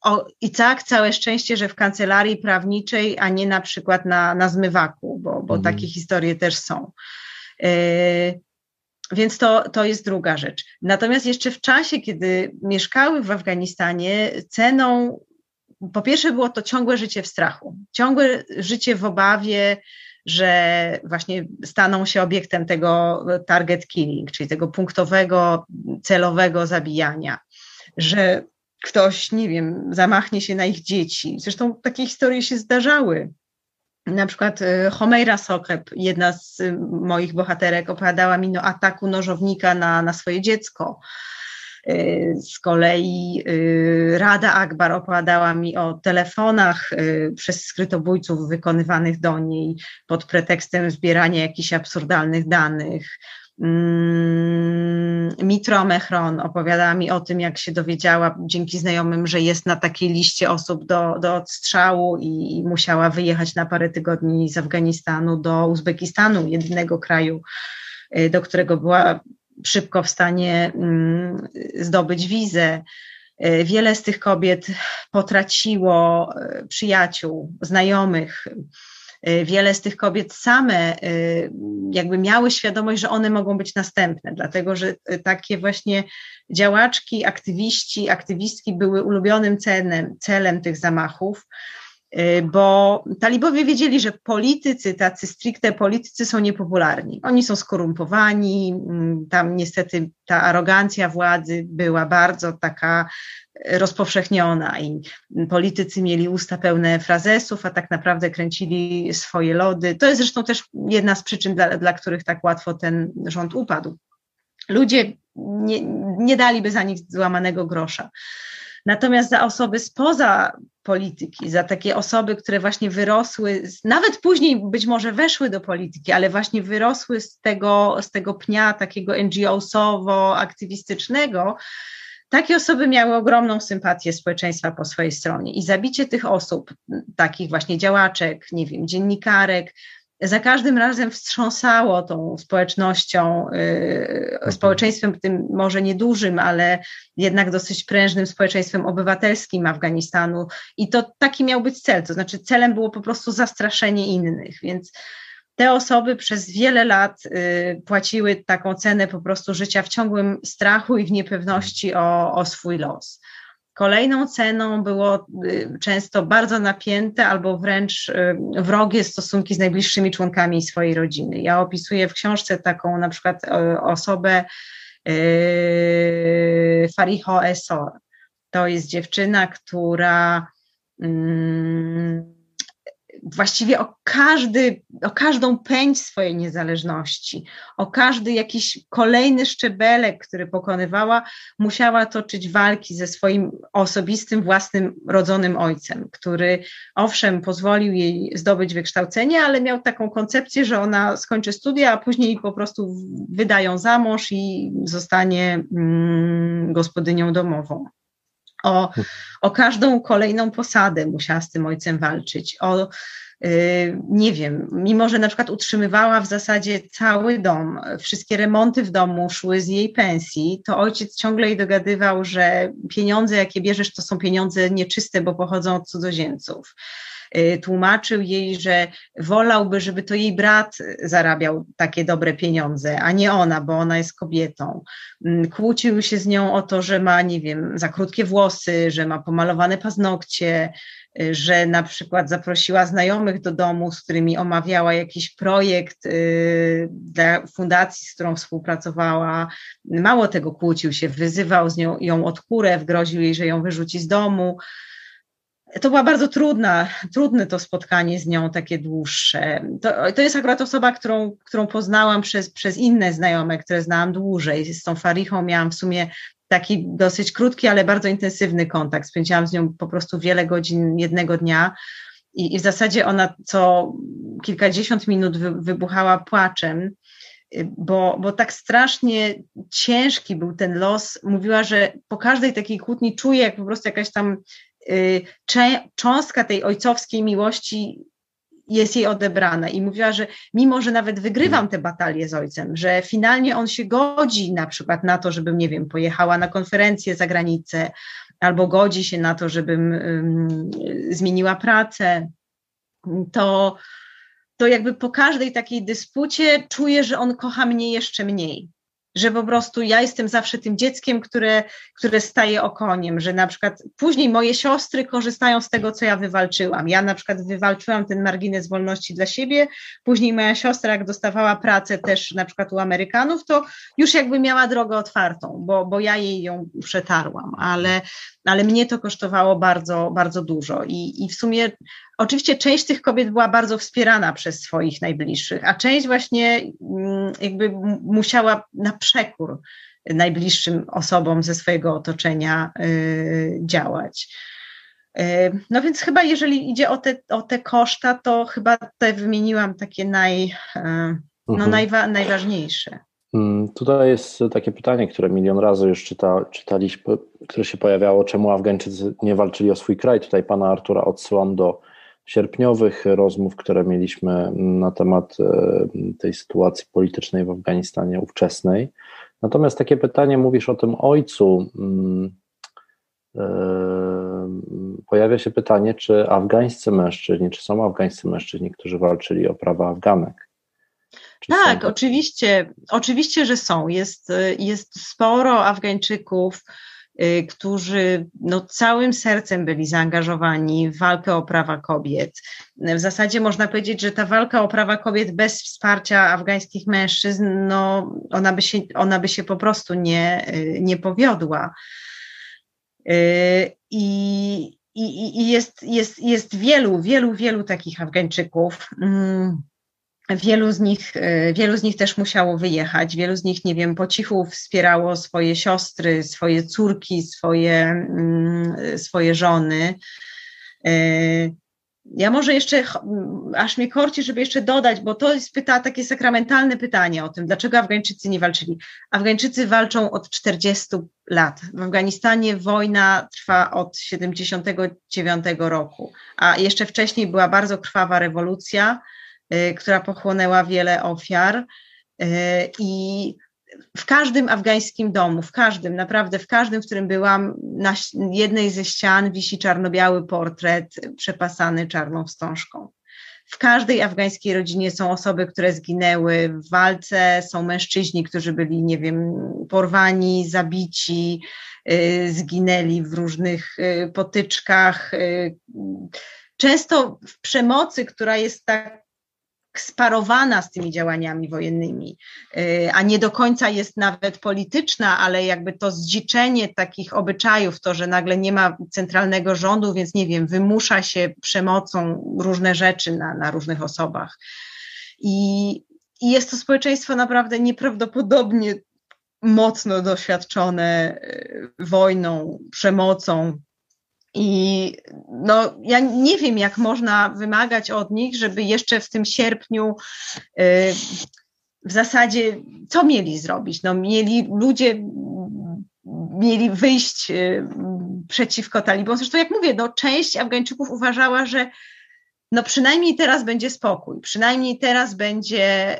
O, I tak, całe szczęście, że w kancelarii prawniczej, a nie na przykład na, na zmywaku, bo, bo mhm. takie historie też są. Y, więc to, to jest druga rzecz. Natomiast jeszcze w czasie, kiedy mieszkały w Afganistanie, ceną, po pierwsze było to ciągłe życie w strachu, ciągłe życie w obawie, że właśnie staną się obiektem tego target killing, czyli tego punktowego, celowego zabijania, że ktoś, nie wiem, zamachnie się na ich dzieci. Zresztą takie historie się zdarzały. Na przykład e, Homeira Sokeb, jedna z moich bohaterek, opowiadała mi o ataku nożownika na, na swoje dziecko. Y, z kolei y, Rada Akbar opowiadała mi o telefonach y, przez skrytobójców wykonywanych do niej pod pretekstem zbierania jakichś absurdalnych danych. Mm, Mitro Mechron opowiadała mi o tym, jak się dowiedziała dzięki znajomym, że jest na takiej liście osób do, do odstrzału i, i musiała wyjechać na parę tygodni z Afganistanu do Uzbekistanu, jedynego kraju, do którego była szybko w stanie mm, zdobyć wizę. E, wiele z tych kobiet potraciło e, przyjaciół, znajomych. E, wiele z tych kobiet same jakby miały świadomość, że one mogą być następne, dlatego że takie właśnie działaczki, aktywiści, aktywistki były ulubionym celem, celem tych zamachów. Y, bo talibowie wiedzieli, że politycy, tacy stricte politycy są niepopularni. Oni są skorumpowani, mm, tam niestety ta arogancja władzy była bardzo taka rozpowszechniona i politycy mieli usta pełne frazesów, a tak naprawdę kręcili swoje lody. To jest zresztą też jedna z przyczyn, dla, dla których tak łatwo ten rząd upadł. Ludzie nie, nie daliby za nich złamanego grosza. Natomiast za osoby spoza polityki, za takie osoby, które właśnie wyrosły, nawet później być może weszły do polityki, ale właśnie wyrosły z tego, z tego pnia takiego NGO-sowo-aktywistycznego, takie osoby miały ogromną sympatię społeczeństwa po swojej stronie. I zabicie tych osób, takich właśnie działaczek, nie wiem, dziennikarek, za każdym razem wstrząsało tą społecznością, yy, społeczeństwem tym może niedużym, ale jednak dosyć prężnym społeczeństwem obywatelskim Afganistanu. I to taki miał być cel, to znaczy celem było po prostu zastraszenie innych, więc te osoby przez wiele lat y, płaciły taką cenę po prostu życia w ciągłym strachu i w niepewności o, o swój los. Kolejną ceną było y, często bardzo napięte albo wręcz y, wrogie stosunki z najbliższymi członkami swojej rodziny. Ja opisuję w książce taką na przykład osobę Fariho Esor. To jest dziewczyna, która mm, właściwie o, każdy, o każdą pędź swojej niezależności, o każdy jakiś kolejny szczebelek, który pokonywała, musiała toczyć walki ze swoim osobistym, własnym, rodzonym ojcem, który owszem pozwolił jej zdobyć wykształcenie, ale miał taką koncepcję, że ona skończy studia, a później po prostu wydają za mąż i zostanie mm, gospodynią domową. O, o każdą kolejną posadę musiała z tym ojcem walczyć. O, y, nie wiem, mimo że na przykład utrzymywała w zasadzie cały dom, wszystkie remonty w domu szły z jej pensji, to ojciec ciągle jej dogadywał, że pieniądze, jakie bierzesz, to są pieniądze nieczyste, bo pochodzą od cudzoziemców. Y, tłumaczył jej, że wolałby, żeby to jej brat zarabiał takie dobre pieniądze, a nie ona, bo ona jest kobietą. Mm, kłócił się z nią o to, że ma, nie wiem, za krótkie włosy, że ma pomalowane paznokcie, y, że na przykład zaprosiła znajomych do domu, z którymi omawiała jakiś projekt y, dla fundacji, z którą współpracowała. Mało tego kłócił się, wyzywał z nią ją od kurew, groził jej, że ją wyrzuci z domu to była bardzo trudna, trudne to spotkanie z nią, takie dłuższe. To, to jest akurat osoba, którą, którą poznałam przez, przez inne znajome, które znałam dłużej. Z tą Farichą miałam w sumie taki dosyć krótki, ale bardzo intensywny kontakt. Spędziłam z nią po prostu wiele godzin jednego dnia. I, i w zasadzie ona co kilkadziesiąt minut wy, wybuchała płaczem, bo, bo tak strasznie ciężki był ten los. Mówiła, że po każdej takiej kłótni czuje, jak po prostu jakaś tam cząstka tej ojcowskiej miłości jest jej odebrana. I mówiła, że mimo, że nawet wygrywam te batalie z ojcem, że finalnie on się godzi na przykład na to, żebym, nie wiem, pojechała na konferencję za granicę, albo godzi się na to, żebym um, zmieniła pracę, to, to jakby po każdej takiej dyspucie czuję, że on kocha mnie jeszcze mniej że po prostu ja jestem zawsze tym dzieckiem, które, które staje okoniem, że na przykład później moje siostry korzystają z tego, co ja wywalczyłam. Ja na przykład wywalczyłam ten margines wolności dla siebie, później moja siostra, jak dostawała pracę też na przykład u Amerykanów, to już jakby miała drogę otwartą, bo, bo ja jej ją przetarłam, ale, ale mnie to kosztowało bardzo, bardzo dużo i, i w sumie Oczywiście część tych kobiet była bardzo wspierana przez swoich najbliższych, a część właśnie mm, jakby musiała na przekór najbliższym osobom ze swojego otoczenia y, działać. Y, no więc chyba jeżeli idzie o te, o te koszta, to chyba te wymieniłam takie naj, y, no mhm. najwa, najważniejsze. Mm, tutaj jest takie pytanie, które milion razy już czyta, czytaliśmy, które się pojawiało, czemu Afgańczycy nie walczyli o swój kraj. Tutaj pana Artura odsyłam do sierpniowych rozmów, które mieliśmy na temat e, tej sytuacji politycznej w Afganistanie ówczesnej. Natomiast takie pytanie, mówisz o tym ojcu. Mm, e, pojawia się pytanie, czy afgańscy mężczyźni, czy są afgańscy mężczyźni, którzy walczyli o prawa Afganek? Czy tak, są... oczywiście, oczywiście, że są. Jest, jest sporo Afgańczyków, którzy no, całym sercem byli zaangażowani w walkę o prawa kobiet. W zasadzie można powiedzieć, że ta walka o prawa kobiet bez wsparcia afgańskich mężczyzn, no, ona, by się, ona by się po prostu nie, y, nie powiodła. Y, I, i, i jest, jest, jest wielu, wielu, wielu takich Afgańczyków. Mm, Wielu z, nich, e, wielu z nich też musiało wyjechać, wielu z nich, nie wiem, po cichu wspierało swoje siostry, swoje córki, swoje, mm, swoje żony. E, ja może jeszcze, aż mnie korci, żeby jeszcze dodać, bo to jest pyta, takie sakramentalne pytanie o tym, dlaczego Afgańczycy nie walczyli. Afgańczycy walczą od 40 lat. W Afganistanie wojna trwa od 79 roku, a jeszcze wcześniej była bardzo krwawa rewolucja która pochłonęła wiele ofiar. Y, I w każdym afgańskim domu, w każdym, naprawdę w każdym, w którym byłam, na jednej ze ścian wisi czarno-biały portret przepasany czarną wstążką. w każdej afgańskiej rodzinie są osoby, które zginęły w walce, są mężczyźni, którzy byli, nie wiem, porwani, zabici, y, zginęli w różnych y, potyczkach. Y, często w przemocy, która jest tak sparowana z tymi działaniami wojennymi, y, a nie do końca jest nawet polityczna, ale jakby to zdziczenie takich obyczajów, to, że nagle nie ma centralnego rządu, więc nie wiem, wymusza się przemocą różne rzeczy na, na różnych osobach. I, I jest to społeczeństwo naprawdę nieprawdopodobnie mocno doświadczone y, wojną, przemocą, i no, ja nie wiem, jak można wymagać od nich, żeby jeszcze w tym sierpniu y, w zasadzie co mieli zrobić? No, mieli ludzie mieli wyjść y, przeciwko talibom. Zresztą, jak mówię, no, część Afgańczyków uważała, że no przynajmniej teraz będzie spokój, przynajmniej teraz będzie,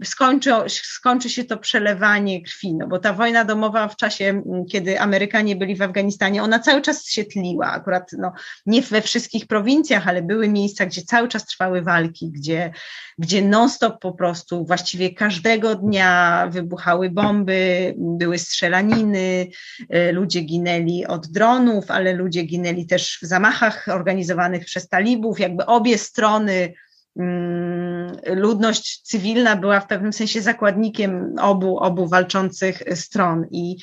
yy, skończy, skończy się to przelewanie krwi, no bo ta wojna domowa w czasie, kiedy Amerykanie byli w Afganistanie, ona cały czas się tliła, akurat no, nie we wszystkich prowincjach, ale były miejsca, gdzie cały czas trwały walki, gdzie, gdzie non-stop po prostu właściwie każdego dnia wybuchały bomby, były strzelaniny, yy, ludzie ginęli od dronów, ale ludzie ginęli też w zamachach organizowanych przez talibów, jakby obie strony, mm, ludność cywilna była w pewnym sensie zakładnikiem obu, obu walczących stron i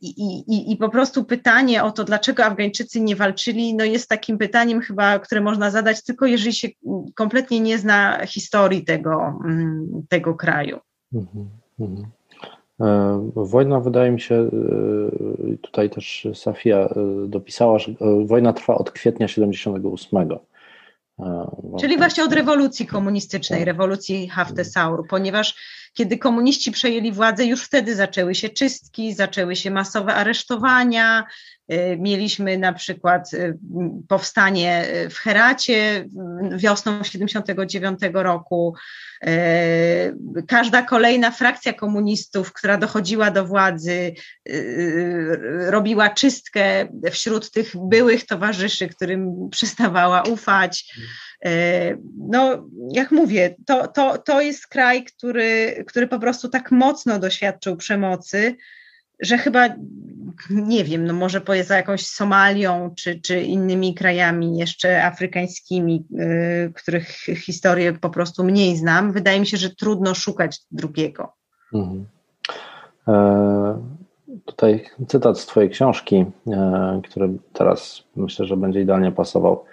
i, i, I po prostu pytanie o to, dlaczego Afgańczycy nie walczyli, no jest takim pytaniem chyba, które można zadać tylko jeżeli się kompletnie nie zna historii tego, mm, tego kraju. Mhm, mhm. E, wojna, wydaje mi się, e, tutaj też Safia dopisała, że wojna trwa od kwietnia 78. Czyli właśnie od rewolucji komunistycznej, rewolucji Haftesauru, ponieważ kiedy komuniści przejęli władzę, już wtedy zaczęły się czystki, zaczęły się masowe aresztowania. Y, mieliśmy na przykład y, powstanie w Heracie wiosną 79 roku. Każda kolejna frakcja komunistów, która dochodziła do władzy, robiła czystkę wśród tych byłych towarzyszy, którym przestawała ufać. No, jak mówię, to, to, to jest kraj, który, który po prostu tak mocno doświadczył przemocy, że chyba nie wiem, no może poza jakąś Somalią czy, czy innymi krajami jeszcze afrykańskimi, y, których historię po prostu mniej znam, wydaje mi się, że trudno szukać drugiego. Mhm. E, tutaj cytat z Twojej książki, e, który teraz myślę, że będzie idealnie pasował.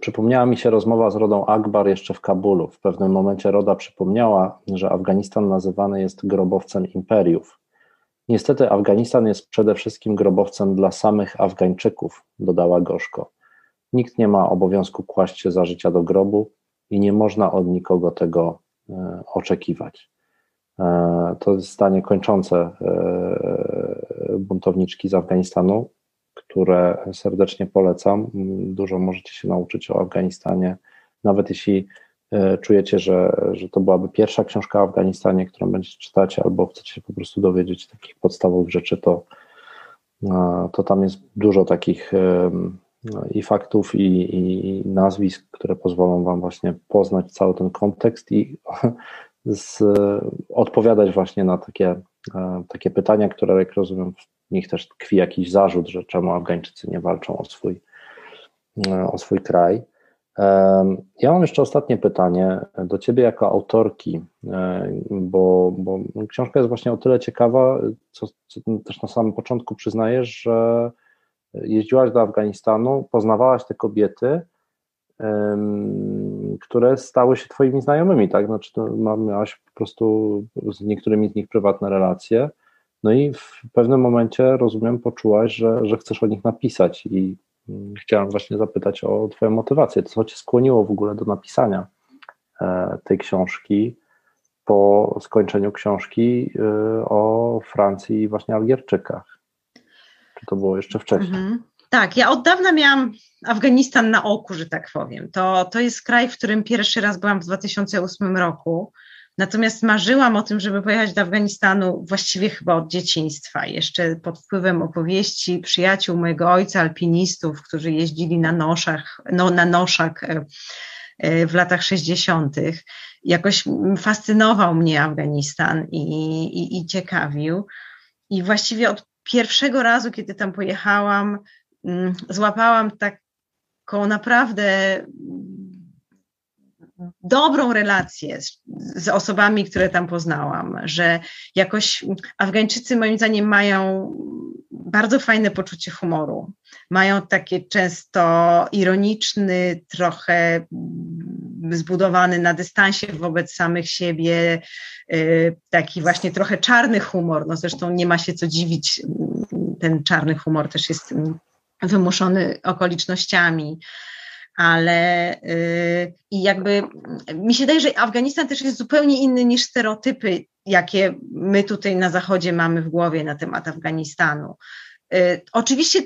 Przypomniała mi się rozmowa z Rodą Akbar jeszcze w Kabulu. W pewnym momencie Roda przypomniała, że Afganistan nazywany jest grobowcem imperiów. Niestety Afganistan jest przede wszystkim grobowcem dla samych Afgańczyków, dodała gorzko. Nikt nie ma obowiązku kłaść się za życia do grobu i nie można od nikogo tego e, oczekiwać. E, to jest zdanie kończące e, buntowniczki z Afganistanu, które serdecznie polecam. Dużo możecie się nauczyć o Afganistanie, nawet jeśli czujecie, że, że to byłaby pierwsza książka o Afganistanie, którą będziecie czytać, albo chcecie się po prostu dowiedzieć takich podstawowych rzeczy, to, e, to tam jest dużo takich e, i faktów, i, i nazwisk, które pozwolą Wam właśnie poznać cały ten kontekst i z, odpowiadać właśnie na takie, takie pytania, które, jak rozumiem, nich też tkwi jakiś zarzut, że czemu Afgańczycy nie walczą o swój, e, o swój kraj. Ja mam jeszcze ostatnie pytanie do Ciebie jako autorki, e, bo, bo książka jest właśnie o tyle ciekawa, co, co też na samym początku przyznajesz, że jeździłaś do Afganistanu, poznawałaś te kobiety, które stały się Twoimi znajomymi, tak? Znaczy, miałaś po prostu z niektórymi z nich prywatne relacje. No i w pewnym momencie, rozumiem, poczułaś, że, że chcesz o nich napisać i chciałem właśnie zapytać o Twoją motywację. Co Cię skłoniło w ogóle do napisania e, tej książki po skończeniu książki e, o Francji i właśnie Algierczykach? Czy to było jeszcze wcześniej? Mhm. Tak, ja od dawna miałam Afganistan na oku, że tak powiem. To, to jest kraj, w którym pierwszy raz byłam w 2008 roku. Natomiast marzyłam o tym, żeby pojechać do Afganistanu właściwie chyba od dzieciństwa, jeszcze pod wpływem opowieści przyjaciół mojego ojca, alpinistów, którzy jeździli na noszach, no, na noszach e, w latach 60. Jakoś fascynował mnie Afganistan i, i, i ciekawił. I właściwie od pierwszego razu, kiedy tam pojechałam, mm, złapałam taką naprawdę dobrą relację z, z, osobami, które tam poznałam, że jakoś Afgańczycy moim zdaniem mają bardzo fajne poczucie humoru. Mają takie często ironiczny, trochę zbudowany na dystansie wobec samych siebie, y, taki właśnie trochę czarny humor. No zresztą nie ma się co dziwić, ten czarny humor też jest wymuszony okolicznościami ale yy, i jakby mi się wydaje, że Afganistan też jest zupełnie inny niż stereotypy, jakie my tutaj na Zachodzie mamy w głowie na temat Afganistanu. Yy, oczywiście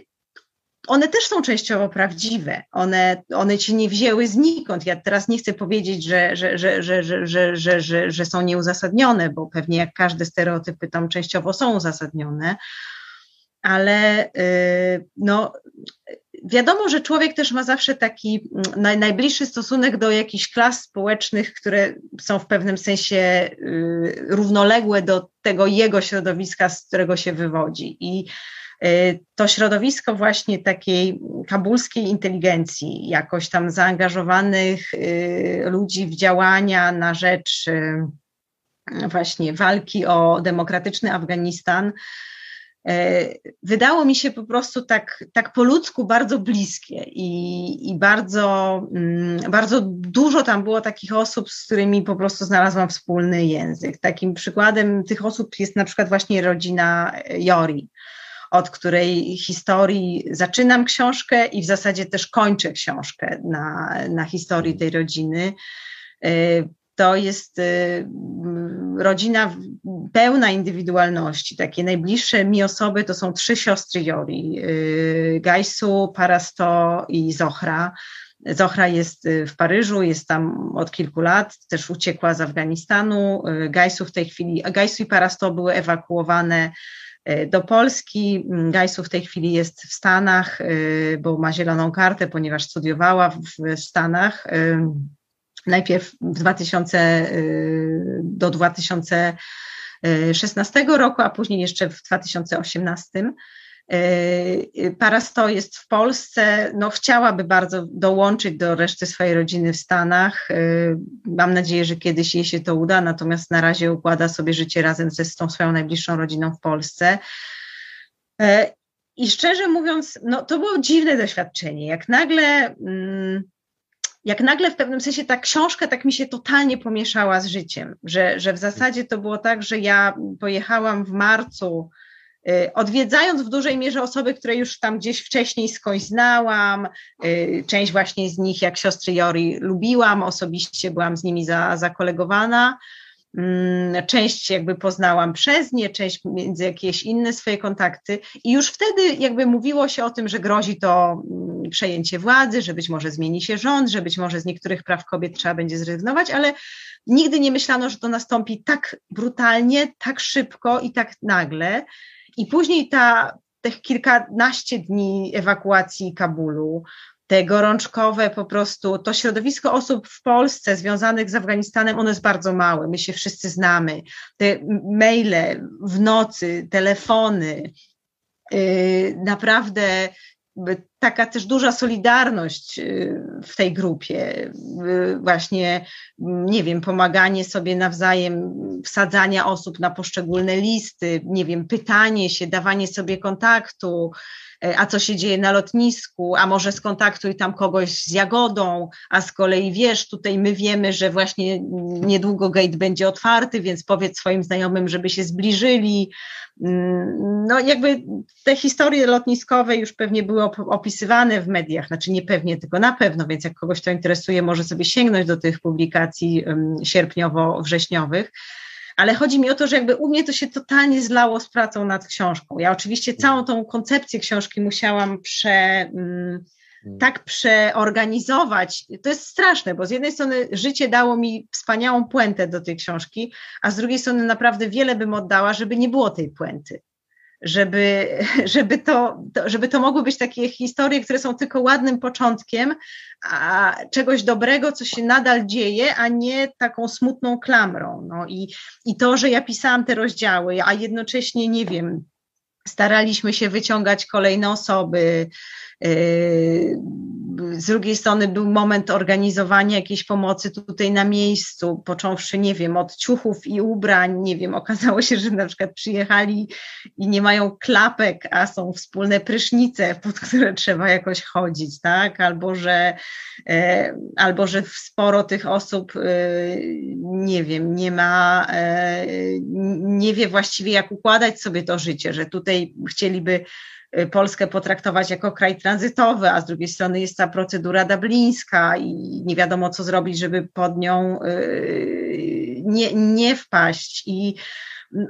one też są częściowo prawdziwe. One, one ci nie wzięły znikąd. Ja teraz nie chcę powiedzieć, że, że, że, że, że, że, że, że, są nieuzasadnione, bo pewnie jak każde stereotypy tam częściowo są uzasadnione, ale yy, no, wiadomo, że człowiek też ma zawsze taki mm, najbliższy stosunek do jakichś klas społecznych, które są w pewnym sensie y, równoległe do tego jego środowiska, z którego się wywodzi. I y, to środowisko właśnie takiej kabulskiej inteligencji, jakoś tam zaangażowanych y, ludzi w działania na rzecz właśnie walki o demokratyczny Afganistan, wydało mi się po prostu tak, tak po ludzku bardzo bliskie i, i bardzo, mm, bardzo dużo tam było takich osób, z którymi po prostu znalazłam wspólny język. Takim przykładem tych osób jest na przykład właśnie rodzina Jori od której historii zaczynam książkę i w zasadzie też kończę książkę na, na historii tej rodziny. To jest y, rodzina pełna indywidualności. Takie najbliższe mi osoby to są trzy siostry Jori, y, Gajsu, Parasto i Zohra. Zohra jest y, w Paryżu, jest tam od kilku lat, też uciekła z Afganistanu. Gajsu w tej chwili, Gajsu i Parasto były ewakuowane do Polski. Gajsu w tej chwili jest w Stanach, bo ma zieloną kartę, ponieważ studiowała w Stanach najpierw w 2000 y, do 2016 roku, a później jeszcze w 2018. Y, Parasto jest w Polsce, no chciałaby bardzo dołączyć do reszty swojej rodziny w Stanach. Y, mam nadzieję, że kiedyś jej się to uda, natomiast na razie układa sobie życie razem ze tą swoją najbliższą rodziną w Polsce. I szczerze mówiąc, no to było dziwne doświadczenie. Jak nagle mm, jak nagle w pewnym sensie ta książka tak mi się totalnie pomieszała z życiem, że, że w zasadzie to było tak, że ja pojechałam w marcu, y, odwiedzając w dużej mierze osoby, które już tam gdzieś wcześniej skądś znałam, y, część właśnie z nich, jak siostry Jori, lubiłam, osobiście byłam z nimi za, zakolegowana, część jakby poznałam przez nie, część między jakieś inne swoje kontakty i już wtedy jakby mówiło się o tym, że grozi to mm, przejęcie władzy, że być może zmieni się rząd, że być może z niektórych praw kobiet trzeba będzie zrezygnować, ale nigdy nie myślano, że to nastąpi tak brutalnie, tak szybko i tak nagle. I później ta, tych kilkanaście dni ewakuacji Kabulu, te gorączkowe po prostu, to środowisko osób w Polsce związanych z Afganistanem, ono jest bardzo małe, my się wszyscy znamy. Te maile w nocy, telefony, yy, naprawdę taka też duża solidarność yy, w tej grupie, yy, właśnie, nie wiem, pomaganie sobie nawzajem, wsadzania osób na poszczególne listy, nie wiem, pytanie się, dawanie sobie kontaktu, E, a co się dzieje na lotnisku, a może skontaktuj tam kogoś z Jagodą, a z kolei wiesz, tutaj my wiemy, że właśnie niedługo gate będzie otwarty, więc powiedz swoim znajomym, żeby się zbliżyli. Mm, no jakby te historie lotniskowe już pewnie były opisywane w mediach, znaczy nie pewnie, tylko na pewno, więc jak kogoś to interesuje, może sobie sięgnąć do tych publikacji sierpniowo-wrześniowych ale chodzi mi o to, że jakby u mnie to się totalnie zlało z pracą nad książką. Ja oczywiście całą tą koncepcję książki musiałam prze, mm, tak przeorganizować. To jest straszne, bo z jednej strony życie dało mi wspaniałą puentę do tej książki, a z drugiej strony naprawdę wiele bym oddała, żeby nie było tej puenty. Żeby, żeby, to, żeby to mogły być takie historie, które są tylko ładnym początkiem a czegoś dobrego, co się nadal dzieje, a nie taką smutną klamrą. No i, i to, że ja pisałam te rozdziały, a jednocześnie nie wiem, staraliśmy się wyciągać kolejne osoby, z drugiej strony był moment organizowania jakiejś pomocy tutaj na miejscu, począwszy, nie wiem, od ciuchów i ubrań, nie wiem, okazało się, że na przykład przyjechali i nie mają klapek, a są wspólne prysznice, pod które trzeba jakoś chodzić, tak, albo że, e, albo że sporo tych osób, e, nie wiem, nie ma, e, nie wie właściwie jak układać sobie to życie, że tutaj chcieliby Polskę potraktować jako kraj tranzytowy, a z drugiej strony jest ta procedura dublińska i nie wiadomo, co zrobić, żeby pod nią y, nie, nie wpaść. I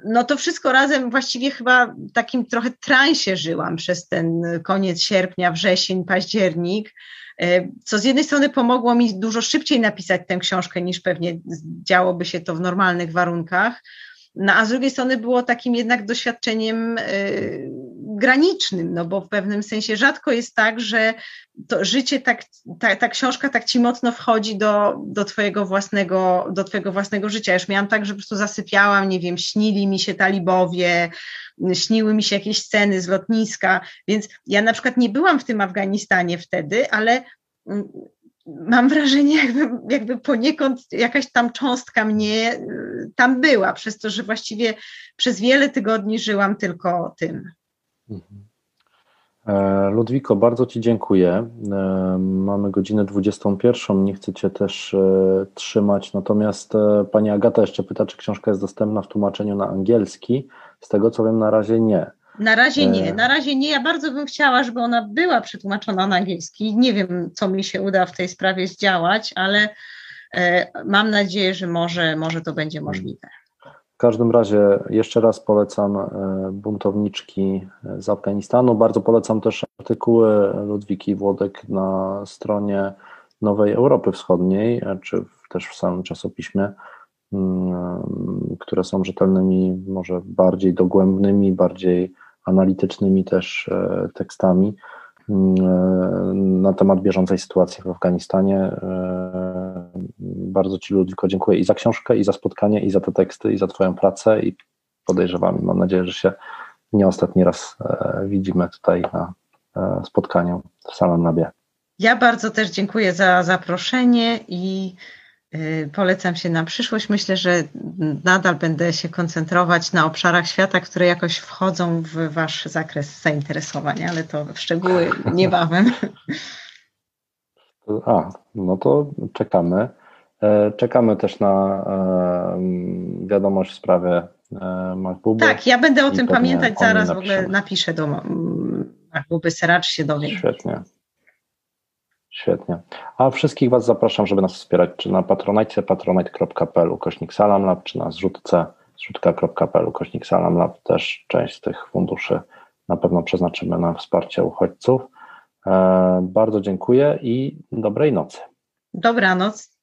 no to wszystko razem właściwie chyba takim trochę transie żyłam przez ten koniec sierpnia, wrzesień, październik, y, co z jednej strony pomogło mi dużo szybciej napisać tę książkę niż pewnie działoby się to w normalnych warunkach, no a z drugiej strony było takim jednak doświadczeniem y, granicznym, no bo w pewnym sensie rzadko jest tak, że to życie, tak, ta, ta książka tak ci mocno wchodzi do, do, twojego własnego, do twojego własnego życia. Już miałam tak, że po prostu zasypiałam, nie wiem, śnili mi się talibowie, śniły mi się jakieś sceny z lotniska, więc ja na przykład nie byłam w tym Afganistanie wtedy, ale mm, mam wrażenie, jakby, jakby poniekąd jakaś tam cząstka mnie y, tam była, przez to, że właściwie przez wiele tygodni żyłam tylko tym. Mhm. E, Ludwiko, bardzo Ci dziękuję. E, mamy godzinę 21, nie chcę Cię też e, trzymać, natomiast Pani Agata jeszcze pyta, czy książka jest dostępna w tłumaczeniu na angielski. Z tego co wiem, na razie nie. Na razie nie, na razie nie. Ja bardzo bym chciała, żeby ona była przetłumaczona na angielski. Nie wiem, co mi się uda w tej sprawie zdziałać, ale mam nadzieję, że może, może to będzie możliwe. W każdym razie jeszcze raz polecam e, buntowniczki z Afganistanu. Bardzo polecam też artykuły Ludwiki Włodek na stronie Nowej Europy Wschodniej, e, czy też w samym czasopiśmie, mm, które są rzetelnymi, może bardziej dogłębnymi, bardziej analitycznymi też e, tekstami na temat bieżącej sytuacji w Afganistanie. E, bardzo Ci, Ludwiko, dziękuję i za książkę, i za spotkanie, i za te teksty, i za Twoją pracę i podejrzewam, mam nadzieję, że się nie ostatni raz e, widzimy tutaj na e, spotkaniu w Salon Nabie. Ja bardzo też dziękuję za zaproszenie i polecam się na przyszłość. Myślę, że nadal będę się koncentrować na obszarach świata, które jakoś wchodzą w Wasz zakres zainteresowań, ale to w szczegóły niebawem. A, no to czekamy. E, czekamy też na e, wiadomość w sprawie e, MacBooku. Tak, ja będę o tym pamiętać, zaraz w ogóle napiszę do MacBooby Seracz się dowiem. Świetnie. Świetnie. A wszystkich Was zapraszam, żeby nas wspierać, czy na patronajcie, patronite.pl ukośnik salamlab, czy na zrzutce, zrzutka.pl ukośnik salamlab. Też część z tych funduszy na pewno przeznaczymy na wsparcie uchodźców. E, bardzo dziękuję i dobrej nocy. Dobranoc.